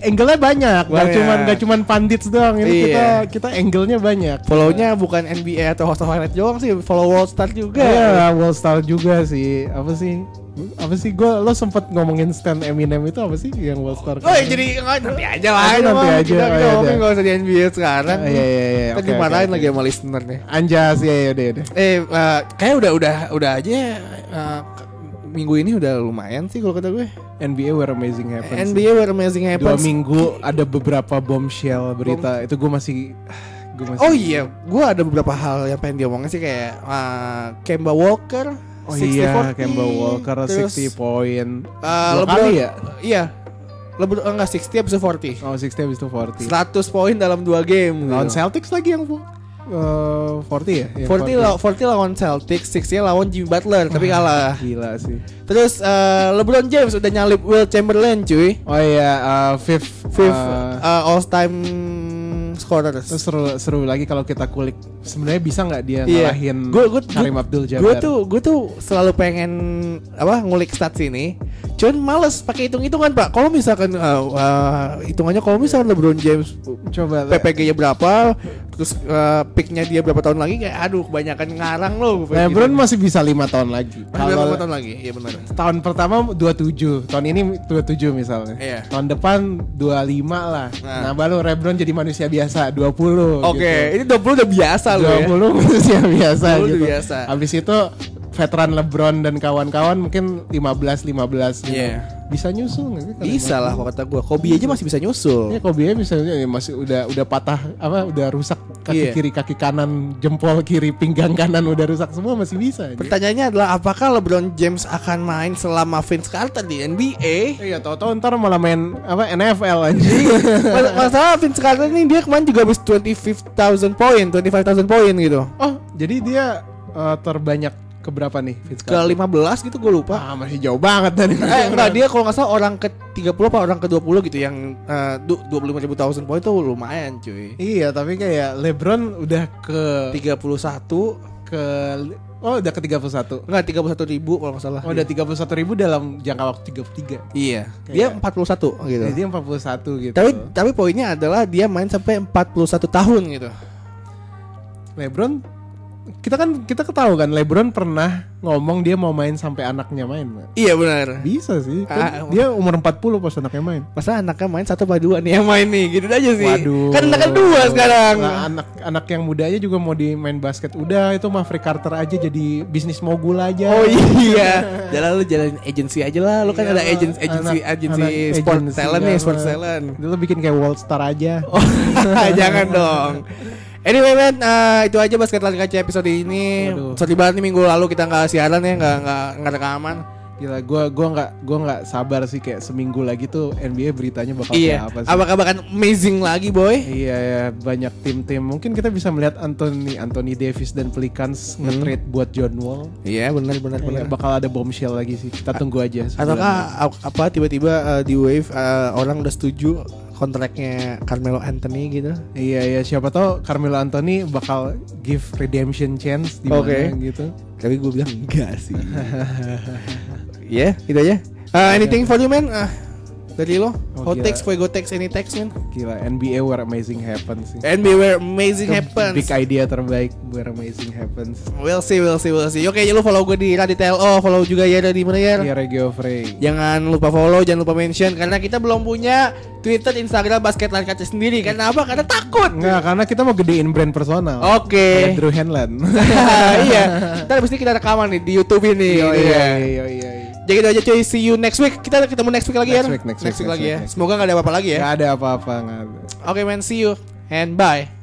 angle-nya banyak, Banyak. cuman nggak cuman pandits doang. Ini Iya. kita kita angle-nya banyak. Follow-nya bukan NBA atau host of highlight doang sih, follow World Star juga. Iya, World Star juga sih. Apa sih? Apa sih gue lo sempet ngomongin stand Eminem itu apa sih yang World Star? Oh, ya jadi nanti aja lah. Nanti mah. aja, Kita, oh, kita iya, ngomongin iya. nggak usah di NBA sekarang. Ah, iya iya iya. Kita dimarahin lagi sama listener nih. Anjas ya ya deh deh. Eh, eh, kayak udah udah udah aja eh, minggu ini udah lumayan sih kalau kata gue. NBA where amazing happens. NBA where amazing Dua happens. minggu ada beberapa bombshell berita itu gue masih gue masih Oh iya, gue ada beberapa hal yang pengen diomongin sih kayak uh, Kemba Walker, Oh 60, iya, 40, Kemba Walker terus, 60 poin. uh, Dua LeBron, kali ya? Iya, LeBron oh, enggak 60 habis itu 40. Oh, 60 habis itu 40. 100 poin dalam dua game. Lawan gitu. Celtics lagi yang eh, 40 ya? Yang 40, law- 40 lawan Celtics, 60 lawan Jimmy Butler tapi kalah. Gila sih. Terus uh, LeBron James udah nyalip Will Chamberlain cuy. Oh iya, uh, fifth, Fifth uh, uh, all time scorer. terus seru seru lagi kalau kita kulik sebenarnya bisa nggak dia Iya. ngalahin Gua- gua- Karim Abdul Jabbar? Gue tuh gue tuh selalu pengen apa ngulik stats ini. Cuman males pakai hitung-hitungan pak. Kalau misalkan uh, uh, hitungannya kalau misalkan LeBron James coba PPG-nya berapa, terus uh, picknya dia berapa tahun lagi kayak aduh kebanyakan ngarang loh. LeBron masih bisa lima tahun lagi. Kalau tahun lagi? Iya benar. tahun pertama 27, tahun ini 27 misalnya. Iya. Tahun depan 25 lah. Nah. Nah, baru LeBron jadi manusia biasa 20 Oke, gitu. ini 20 udah biasa loh ya. 20 manusia biasa 20 gitu. biasa. Habis itu veteran LeBron dan kawan-kawan mungkin 15 15 gitu. Iya. Bisa nyusul nggak sih? Bisa lah kalau kata gue. Kobe aja masih bisa nyusul. Ya Kobe bisa ya, masih udah udah patah apa udah rusak kaki Iya. kiri kaki kanan jempol kiri pinggang kanan udah rusak semua masih bisa. aja. Pertanyaannya adalah apakah LeBron James akan main selama Vince Carter di NBA? Iya tahu-tahu ntar malah main apa NFL. Mas- Masalah Vince Carter ini dia kemarin juga habis 25,000 poin, 25,000 poin gitu. oh jadi dia eh, terbanyak keberapa nih Vince Ke Carter? 15 gitu gue lupa. Ah masih jauh banget dari. Eh enggak dia kalau nggak salah orang ke 30 apa orang ke 20 gitu yang uh, 25 ribu thousand poin itu lumayan cuy. Iya tapi kayak LeBron udah ke 31 ke oh udah ke 31. enggak 31 ribu kalau nggak salah. Oh udah 31 ribu dalam jangka waktu 33 Iya. Dia 41 gitu. Jadi dia 41 gitu Tapi tapi poinnya adalah dia main sampai 41 tahun gitu. Lebron kita kan kita ketahui kan Lebron pernah ngomong dia mau main sampai anaknya main. Iya benar. bisa sih Ah, kan dia umur 40 pas anaknya main Masa anaknya main satu apa dua nih yang main nih gitu aja sih. Waduh Kan anaknya dua sekarang. Nah, anak anak yang mudanya juga mau di main basket udah itu mah Free Carter aja jadi bisnis mogul aja Oh iya, jalan lu jalan agensi aja lah. Lu kan Iya, ada agensi agensi anak- agensi anak sport agency talent nih, sport talent. Lu bikin kayak World Star aja Oh, jangan dong. Anyway men, eh, itu aja basket lari kaca episode ini. Sorry banget nih minggu lalu kita nggak siaran ya, nggak nggak nggak rekaman. Gila, gua gua nggak gua nggak sabar sih kayak seminggu lagi tuh NBA beritanya bakal iya. apa sih. Apakah bahkan amazing lagi boy? Iya ya banyak tim-tim mungkin kita bisa melihat Anthony Anthony Davis dan Pelicans nge-trade buat John Wall. Iya benar benar Iya, benar. bakal ada bombshell lagi sih. Kita tunggu aja. Ataukah apa tiba-tiba eh, di wave eh, orang udah setuju kontraknya Carmelo Anthony gitu? Iya ya siapa tahu Carmelo Anthony bakal give redemption chance di mana Oke. gitu. Tapi gue bilang enggak sih. Iya, gitu aja. Uh, anything for you man? Uh, Dari lo, Oh, hot takes, fuego takes, any takes man. Gila NBA where amazing happens sih. NBA where amazing happens. Big idea terbaik where amazing happens. We'll see, we'll see, we'll see. Oke, jangan lu follow gue di Radit LO, follow juga ya di mana ya. Iya Regio Frey. Jangan lupa follow, jangan lupa mention karena kita belum punya Twitter, Instagram basket lari kaca sendiri. Karena apa? Karena takut. Enggak, karena kita mau gedein brand personal. Oke. Kayak Drew Hanlan. iya. Ntar abis ini kita rekaman nih di YouTube ini. Iya, Iya. iya, iya, iya. Jadi gitu aja cuy, see you next week. Kita ketemu next week lagi Next ya. week, next week, lagi next ya. Semoga gak ada apa-apa lagi ya. Gak ada apa-apa. Oke man, see you and bye.